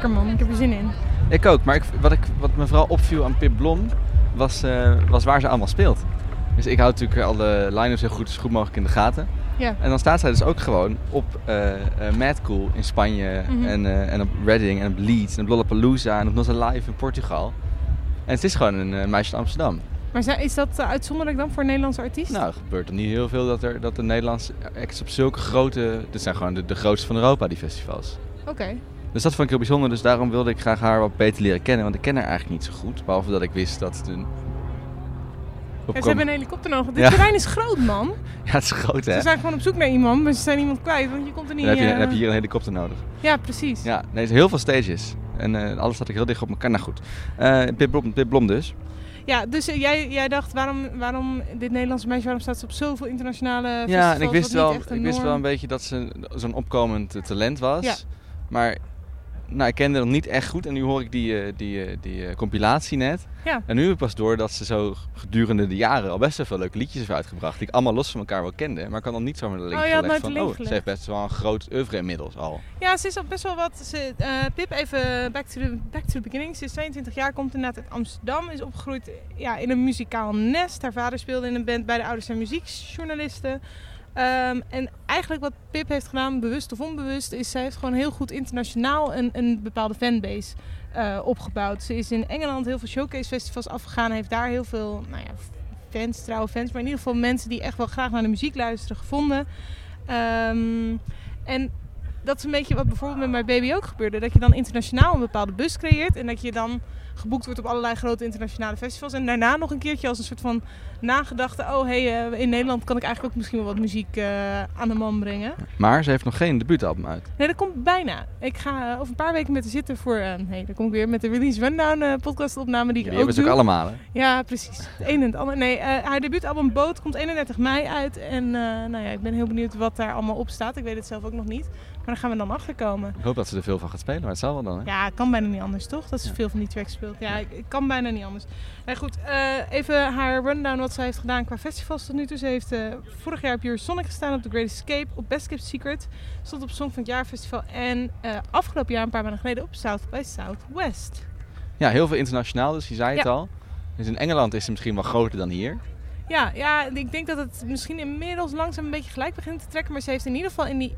Lekker man, ik heb er zin in. Ik ook, maar ik, wat, ik, wat me vooral opviel aan Pip Blom was, eh, was waar ze allemaal speelt. Dus ik hou natuurlijk alle line-ups heel goed, zo goed mogelijk in de gaten. Ja. En dan staat zij dus ook gewoon op eh, Mad Cool in Spanje Mhm. en, en op Reading en op Leeds en op Lollapalooza en op Nossa Live in Portugal. En het is gewoon een meisje uit Amsterdam. Maar is dat uitzonderlijk dan voor een Nederlandse artiest? Nou, er gebeurt er niet heel veel dat, er, dat de Nederlandse acts op zulke grote... Dit zijn gewoon de, de grootste van Europa, die festivals. Oké. Dus dat vond ik heel bijzonder. Dus daarom wilde ik graag haar wat beter leren kennen. Want ik ken haar eigenlijk niet zo goed. Behalve dat ik wist dat het een... Ja, ze hebben een helikopter nodig. Dit Ja. terrein is groot man. *laughs* Ja, het is groot hè. Ze zijn gewoon op zoek naar iemand, maar ze zijn iemand kwijt, want je komt er niet... Dan heb, je, dan eh, heb je hier een helikopter nodig. Ja, precies. Ja, nee, er zijn heel veel stages. En eh, alles staat ook heel dicht op elkaar. Nou goed. Eh Pip, Blom, Pip Blom dus. Ja, dus jij, jij dacht, waarom, waarom dit Nederlandse meisje, waarom staat ze op zoveel internationale festivals? Ja, en ik wist, wel, ik wist wel een beetje dat ze zo'n opkomend talent was. Ja. Maar nou, ik kende haar niet echt goed. En nu hoor ik die, eh, die, eh, die eh, compilatie net. Ja. En nu heb ik pas door dat ze zo gedurende de jaren al best wel veel leuke liedjes heeft uitgebracht. Die ik allemaal los van elkaar wel kende. Maar ik kan dan niet zomaar de link Oh, gelegd van... Oh, ze heeft best wel een groot oeuvre inmiddels al. Ja, ze is al best wel wat. Ze, Pip, even back to, the, back to the beginning. Ze is 22 jaar, komt inderdaad uit Amsterdam. Is opgegroeid ja, in een muzikaal nest. Haar vader speelde in een band bij de ouders zijn muziekjournalisten. Ehm, en eigenlijk wat Pip heeft gedaan, bewust of onbewust, is zij heeft gewoon heel goed internationaal een, een bepaalde fanbase eh, opgebouwd. Ze is in Engeland heel veel showcase festivals afgegaan. Heeft daar heel veel nou ja, fans, trouwe fans, maar in ieder geval mensen die echt wel graag naar de muziek luisteren gevonden. Ehm, en dat is een beetje wat bijvoorbeeld met mijn baby ook gebeurde. Dat je dan internationaal een bepaalde bus creëert. En dat je dan geboekt wordt op allerlei grote internationale festivals. En daarna nog een keertje als een soort van nagedachte. Oh hey, eh, in Nederland kan ik eigenlijk ook misschien wel wat muziek eh, aan de man brengen. Maar ze heeft nog geen debuutalbum uit. Nee, dat komt bijna. Ik ga eh, over een paar weken met haar zitten voor... nee, dan kom ik weer met de Release Rundown podcastopname die ik Die ook hebben ze doe. ook allemaal hè? Ja, precies. Het een en het ander. Nee, haar debuutalbum Boot komt 31 mei uit. En nou ja, ik ben heel benieuwd wat daar allemaal op staat. Ik weet het zelf ook nog niet. Maar daar gaan we dan achter komen. Ik hoop dat ze er veel van gaat spelen, maar het zal wel dan hè? Ja, het kan bijna niet anders, toch? Dat ze Ja. veel van die tracks speelt. Ja, ik, ik kan bijna niet anders. Nee, goed. eh, even haar rundown wat zij heeft gedaan qua festivals tot nu toe. Ze heeft eh, vorig jaar op Eurosonic gestaan, op The Great Escape, op Best Kept Secret. Stond op Song van het Jaar Festival. En eh, afgelopen jaar, een paar maanden geleden, op South by Southwest. Ja, heel veel internationaal, dus je zei het al. Dus in Engeland is ze misschien wel groter dan hier. Ja, ja, ik denk dat het misschien inmiddels langzaam een beetje gelijk begint te trekken. Maar ze heeft in ieder geval in die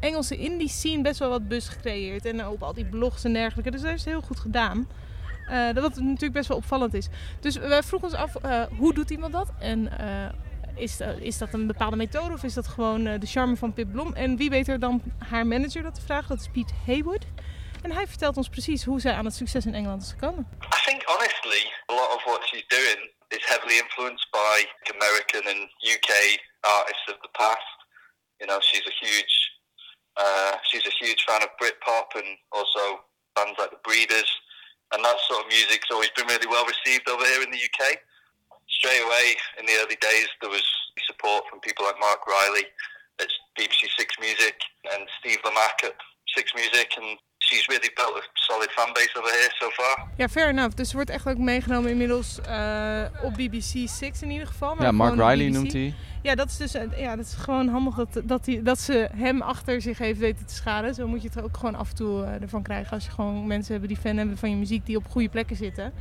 Engelse indie scene best wel wat buzz gecreëerd. En op al die blogs en dergelijke. Dus dat ze heel goed gedaan. Eh, dat wat natuurlijk best wel opvallend is. Dus wij vroegen ons af, eh, hoe doet iemand dat? En eh, Is, eh, is dat een bepaalde methode of is dat gewoon eh, de charme van Pip Blom? En wie beter dan haar manager dat te vragen, dat is Piet Haywood. En hij vertelt ons precies hoe zij aan het succes in Engeland is gekomen. I think honestly, a lot of what she's doing is heavily influenced by American and UK artists of the past. You know, she's a huge, uh, she's a huge fan of Britpop and also bands like the Breeders, and that sort of music's always been really well received over here in the UK. Straight away in the early days, there was support from people like Mark Riley at BBC Six Music and Steve Lamack at Six Music, and she's really built a solid fan base over here so far. Ja, fair enough. Dus ze wordt echt ook meegenomen inmiddels eh, op BBC Six in ieder geval. maar Ja, Mark Riley BBC. noemt hij. Ja, dat is dus eh, ja, dat is gewoon handig dat, dat, die, dat ze hem achter zich heeft weten te scharen. Zo moet je het ook gewoon af en toe eh, ervan krijgen. Als je gewoon mensen hebben die fan hebben van je muziek die op goede plekken zitten.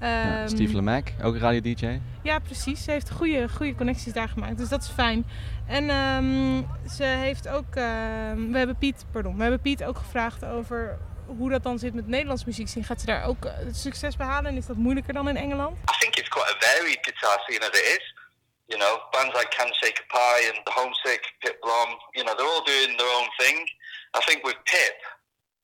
Ja, Ehm, Steve Lemack, ook radio-dj. Ja, precies. Ze heeft goede, goede connecties daar gemaakt. Dus dat is fijn. En ehm, ze heeft ook... ehm, we, hebben Piet, pardon, we hebben Piet ook gevraagd over hoe dat dan zit met Nederlands muziek zien. Gaat ze daar ook eh, succes behalen en is dat moeilijker dan in Engeland? I think it's quite a varied guitar scene as it is. You know, bands like Can Shake a Pie and The Homesick, Pip Blom, you know, they're all doing their own thing. I think with Pip,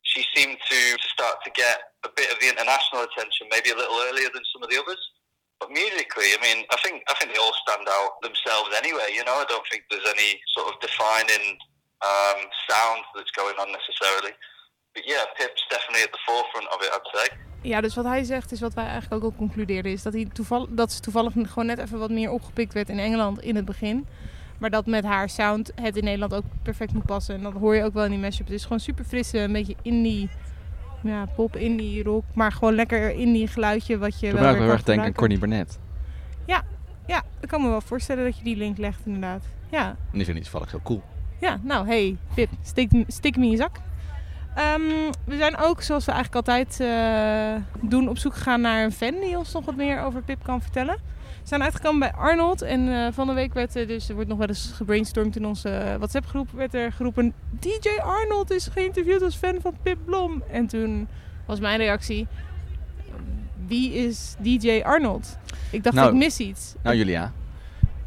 she seemed to, start to get a bit of the international attention, maybe a little earlier than some of the others. But musically, I mean, I think I think they all stand out themselves anyway. You know, I don't think there's any sort of defining um, sound that's going on necessarily. But yeah, Pip's definitely at the forefront of it, I'd say. Ja, dus wat hij zegt is wat wij eigenlijk ook al concludeerden. Is dat, hij toeval, dat ze toevallig gewoon net even wat meer opgepikt werd in Engeland in het begin. Maar dat met haar sound het in Nederland ook perfect moet passen. En dat hoor je ook wel in die mashup. Het is gewoon super frisse, een beetje indie, ja, pop, indie, rock. Maar gewoon lekker indie geluidje wat je Toen wel weer heel erg denken aan. Corny Burnett. Ja, ja, ik kan me wel voorstellen dat je die link legt inderdaad. Ja, En die vind ik toevallig zo cool. ja nou hey, Pip, stik, stik me in je zak. Ehm, we zijn ook, zoals we eigenlijk altijd eh, doen, op zoek gegaan naar een fan die ons nog wat meer over Pip kan vertellen. We zijn uitgekomen bij Arnold en eh, van de week werd er dus, er wordt nog wel eens gebrainstormd in onze WhatsApp groep, werd er geroepen DJ Arnold is geïnterviewd als fan van Pip Blom. En toen was mijn reactie, wie is DJ Arnold? Ik dacht, Nou, ik mis iets. Nou Julia,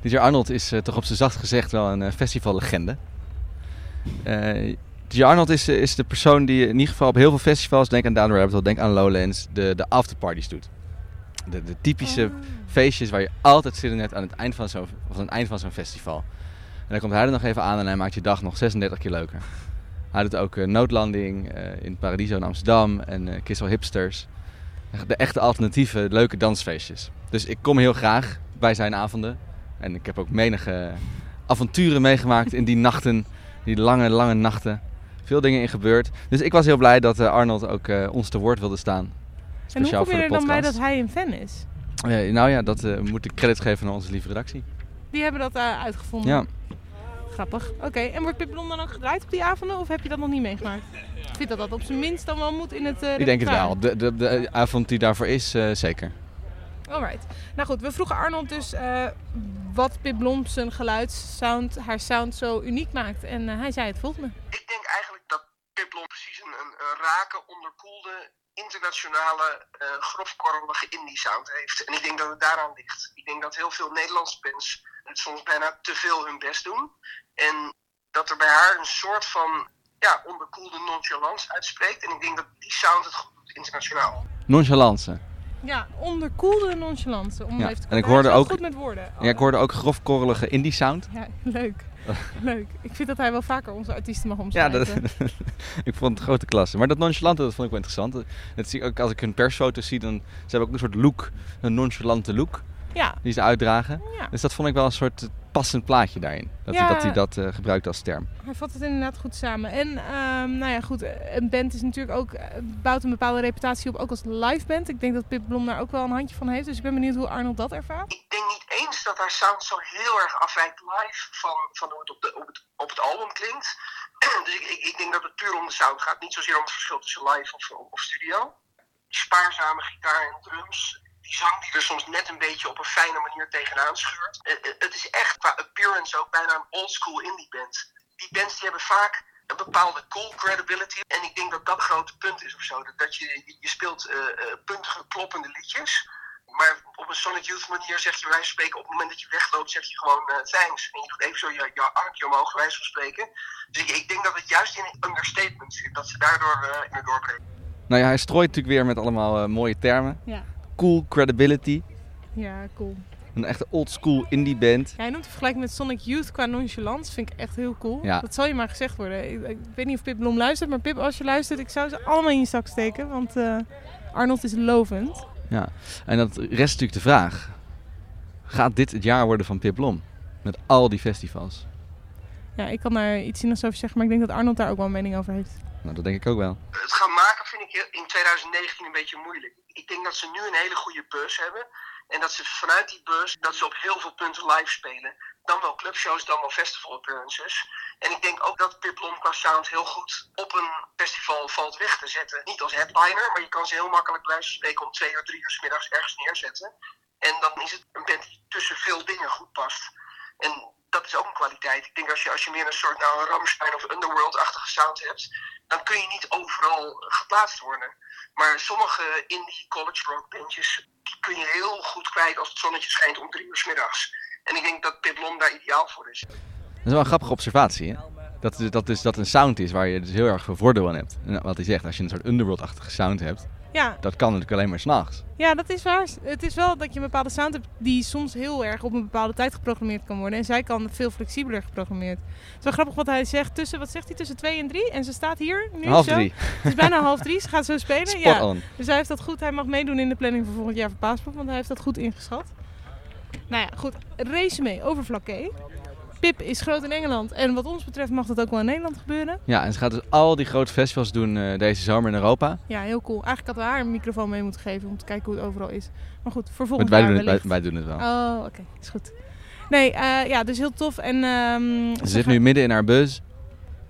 DJ Arnold is eh, toch op zijn zacht gezegd wel een eh, festivallegende. Eh DJ Arnold is, eh, is de persoon die in ieder geval op heel veel festivals, denk aan Down the Rabbit Hole, denk aan Lowlands, de, de afterparties doet. De, de typische feestjes waar je altijd zin in hebt aan het eind van zo'n of aan het eind van zo'n festival. En dan komt hij er nog even aan en hij maakt je dag nog 36 keer leuker. Hij doet ook eh, Noodlanding eh, in Paradiso in Amsterdam en eh Kissel Hipsters. De echte alternatieve, leuke dansfeestjes. Dus ik kom heel graag bij zijn avonden. En ik heb ook menige avonturen meegemaakt in die nachten. Die lange, lange nachten. Veel dingen in gebeurd. Dus ik was heel blij dat eh, Arnold ook eh, ons te woord wilde staan. En hoe Speciaal kom je er dan bij dat hij een fan is? Nou ja, dat eh, moet ik credit geven aan onze lieve redactie. Die hebben dat eh, uitgevonden. Ja. Grappig. Oké, en wordt Pip Blom dan ook gedraaid op die avonden of heb je dat nog niet meegemaakt? Ik vind dat dat op zijn minst dan wel moet in het eh Ik denk het wel. De, de, de avond die daarvoor is, eh, zeker. Alright. Nou goed, we vroegen Arnold dus eh, wat Pip Blom zijn geluidssound, haar sound zo uniek maakt. En eh, hij zei het volgende. Ik denk eigenlijk Blom precies een, een, een rake, onderkoelde, internationale, eh grofkorrelige indie sound heeft. En ik denk dat het daaraan ligt. Ik denk dat heel veel Nederlandse bands het soms bijna te veel hun best doen. En dat er bij haar een soort van ja, onderkoelde nonchalance uitspreekt. En ik denk dat die sound het goed doet internationaal. Nonchalance. Ja, onderkoelde nonchalance. Om Ja, even te en ik hoorde ook- goed met woorden. Ja, ik hoorde ook grofkorrelige indie sound. Ja, leuk. *laughs* leuk. Ik vind dat hij wel vaker onze artiesten mag Ja, omschrijven. dat, *laughs* ik vond het grote klasse. Maar dat nonchalante, dat vond ik wel interessant. Dat zie ik ook als ik hun persfoto's zie, dan ze hebben ook een soort look, een nonchalante look Ja. die ze uitdragen. Ja. Dus dat vond ik wel een soort passend plaatje daarin. Dat Ja. dat, hij dat eh, gebruikt als term. Hij vat het inderdaad goed samen. En ehm, nou ja, goed, een band is natuurlijk ook, eh, bouwt een bepaalde reputatie op, ook als live band. Ik denk dat Pip Blom daar ook wel een handje van heeft. Dus ik ben benieuwd hoe Arnold dat ervaart. Ik denk niet eens dat haar sound zo heel erg afwijkt live van, van hoe het op, de, op, het, op het album klinkt. *clears throat* dus ik, ik, ik denk dat het puur om de sound gaat. Niet zozeer om het verschil tussen live of, of studio. Spaarzame gitaar en drums. Die zang die er soms net een beetje op een fijne manier tegenaan scheurt. Eh, eh, het is echt qua appearance ook bijna een oldschool indie band. Die bands die hebben vaak een bepaalde cool credibility. En ik denk dat dat een grote punt is of zo. Dat, dat je, je speelt eh, eh, puntige, kloppende liedjes. Maar op een Sonic Youth manier zeg je, wij spreken op het moment dat je wegloopt, zeg je gewoon eh, thanks. En je doet even zo je, je armpje omhoog, wij van spreken. Dus ik, ik denk dat het juist in understatement zit, dat ze daardoor eh, in het doorbreken. Nou ja, hij strooit natuurlijk weer met allemaal mooie termen. Ja. Cool credibility. Ja, cool. Een echte old school indie band. Ja, hij noemt de vergelijking met Sonic Youth qua nonchalance. Vind ik echt heel cool. Ja. Dat zal je maar gezegd worden. Ik, ik weet niet of Pip Blom luistert, maar Pip, als je luistert, ik zou ze allemaal in je zak steken. Want eh, Arnold is lovend. Ja. En dat rest natuurlijk de vraag. Gaat dit het jaar worden van Pip Blom? Met al die festivals. Ja, ik kan daar iets zinnigs over zeggen, maar ik denk dat Arnold daar ook wel een mening over heeft. Nou, dat denk ik ook wel. Het gaan maken vind ik in 2019 een beetje moeilijk. Ik denk dat ze nu een hele goede bus hebben. En dat ze vanuit die bus, dat ze op heel veel punten live spelen. Dan wel clubshows, dan wel festival appearances. En ik denk ook dat Pip Blom qua sound heel goed op een festival valt weg te zetten. Niet als headliner, maar je kan ze heel makkelijk spreken om twee uur, drie uur 's middags ergens neerzetten. En dan is het een band die tussen veel dingen goed past. En dat is ook een kwaliteit. Ik denk als je, als je meer een soort nou, een Rammstein of Underworld-achtige sound hebt, dan kun je niet overal geplaatst worden. Maar sommige indie college rock bandjes, die kun je heel goed kwijt als het zonnetje schijnt om drie uur 's middags. En ik denk dat Pip Blom daar ideaal voor is. Dat is wel een grappige observatie. Hè? Dat, is- dat, dus, dat een sound is waar je dus heel erg veel voordeel aan hebt. En wat hij zegt, als je een soort underworld-achtige sound hebt, Ja. dat kan natuurlijk alleen maar s'nachts. Ja, dat is waar. Het is wel dat je een bepaalde sound hebt die soms heel erg op een bepaalde tijd geprogrammeerd kan worden. En zij kan veel flexibeler geprogrammeerd. Het is wel grappig wat hij zegt. Tussen, wat zegt hij, tussen twee en drie? En ze staat hier nu Half zo. drie. Het is bijna half drie. Ze gaat zo spelen. *laughs* Spot ja. on. Dus hij heeft dat goed. Hij mag meedoen in de planning voor volgend jaar voor Paaspop. Want hij heeft dat goed ingeschat. Nou ja, goed. Resume over Vlakke. Pip is groot in Engeland. En wat ons betreft mag dat ook wel in Nederland gebeuren. Ja, en ze gaat dus al die grote festivals doen eh, deze zomer in Europa. Ja, heel cool. Eigenlijk hadden we haar een microfoon mee moeten geven om te kijken hoe het overal is. Maar goed, volgend wij, doen het, wij, wij doen het wel. Oh, oké. Is goed. Nee, eh, ja, dus heel tof. En, ehm, Ze ze zit gaat- nu midden in haar buzz.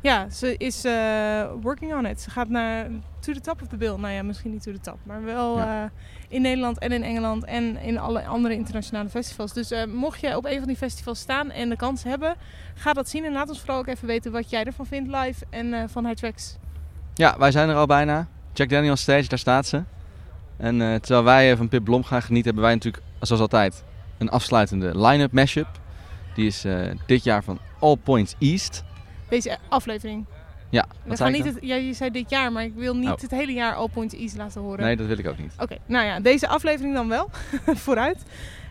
Ja, ze is eh, working on it. Ze gaat naar to the top of the bill. Nou ja, misschien niet to the top, maar wel Ja. eh, in Nederland en in Engeland en in alle andere internationale festivals. Dus eh, mocht je op een van die festivals staan en de kans hebben, ga dat zien. En laat ons vooral ook even weten wat jij ervan vindt live en eh, van High Tracks. Ja, wij zijn er al bijna. Jack Daniels stage, daar staat ze. En terwijl wij van Pip Blom gaan genieten, hebben wij natuurlijk, zoals altijd, een afsluitende line-up mashup. Die is dit jaar van All Points East. Deze aflevering. Ja, wat zei niet het, ja, je zei dit jaar, maar ik wil niet Oh. het hele jaar All Points East laten horen. Nee, dat wil ik ook niet. Oké, nou ja, deze aflevering dan wel. *laughs* Vooruit.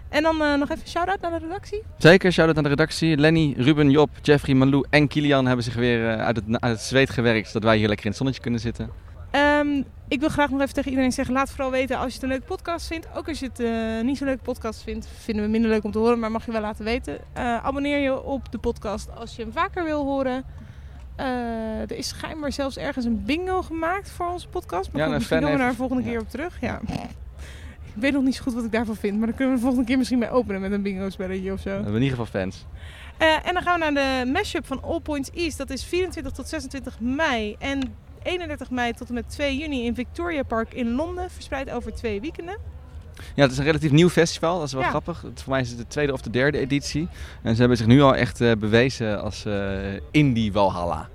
En dan eh, nog even shout-out naar de redactie. Zeker, shout-out aan de redactie. Lenny, Ruben, Job, Jeffrey, Malou en Kilian hebben zich weer eh, uit, het, uit het zweet gewerkt, zodat wij hier lekker in het zonnetje kunnen zitten. Ehm, ik wil graag nog even tegen iedereen zeggen: laat vooral weten als je het een leuke podcast vindt. Ook als je het eh, niet zo'n leuke podcast vindt, vinden we minder leuk om te horen, maar mag je wel laten weten. Abonneer je op de podcast als je hem vaker wil horen. Eh, er is schijnbaar zelfs ergens een bingo gemaakt voor onze podcast. Maar Ja, goed, een misschien komen we daar volgende keer op terug. Ja. Ik weet nog niet zo goed wat ik daarvan vind, maar dan kunnen we de volgende keer misschien mee openen met een bingo spelletje of zo. We hebben in ieder geval fans. Eh, en dan gaan we naar de mashup van All Points East. Dat is 24 tot 26 mei en 31 mei tot en met 2 juni in Victoria Park in Londen. Verspreid over twee weekenden. Ja, het is een relatief nieuw festival. Dat is wel Ja. grappig. Het, voor mij is het de tweede of de derde editie. En ze hebben zich nu al echt eh, bewezen als eh, indie Walhalla.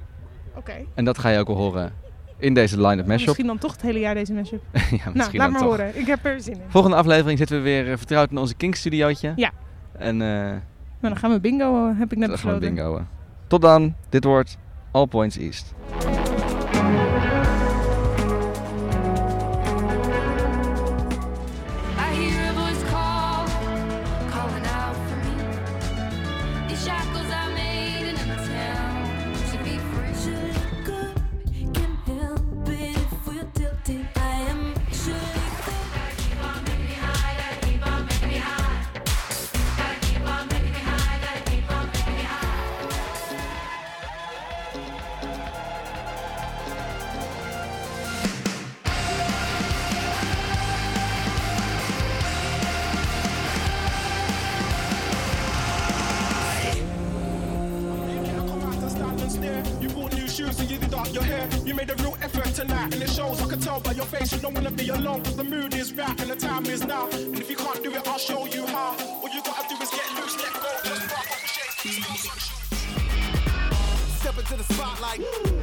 Oké. En dat ga je ook wel horen in deze line-up mashup. Misschien dan toch het hele jaar deze mashup. *laughs* ja, misschien nou, laat maar toch. horen. Ik heb er zin in. Volgende aflevering zitten we weer eh, vertrouwd in onze King studiootje. Ja. En Maar dan gaan we bingo, heb ik net dan gaan we bingoen. Tot dan. Dit wordt All Points East. Tonight, and it shows. I can tell by your face you don't wanna be alone. Cause the mood is right and the time is now. And if you can't do it, I'll show you how. All you gotta do is get loose, let go. Just rock shades. Step into the spotlight.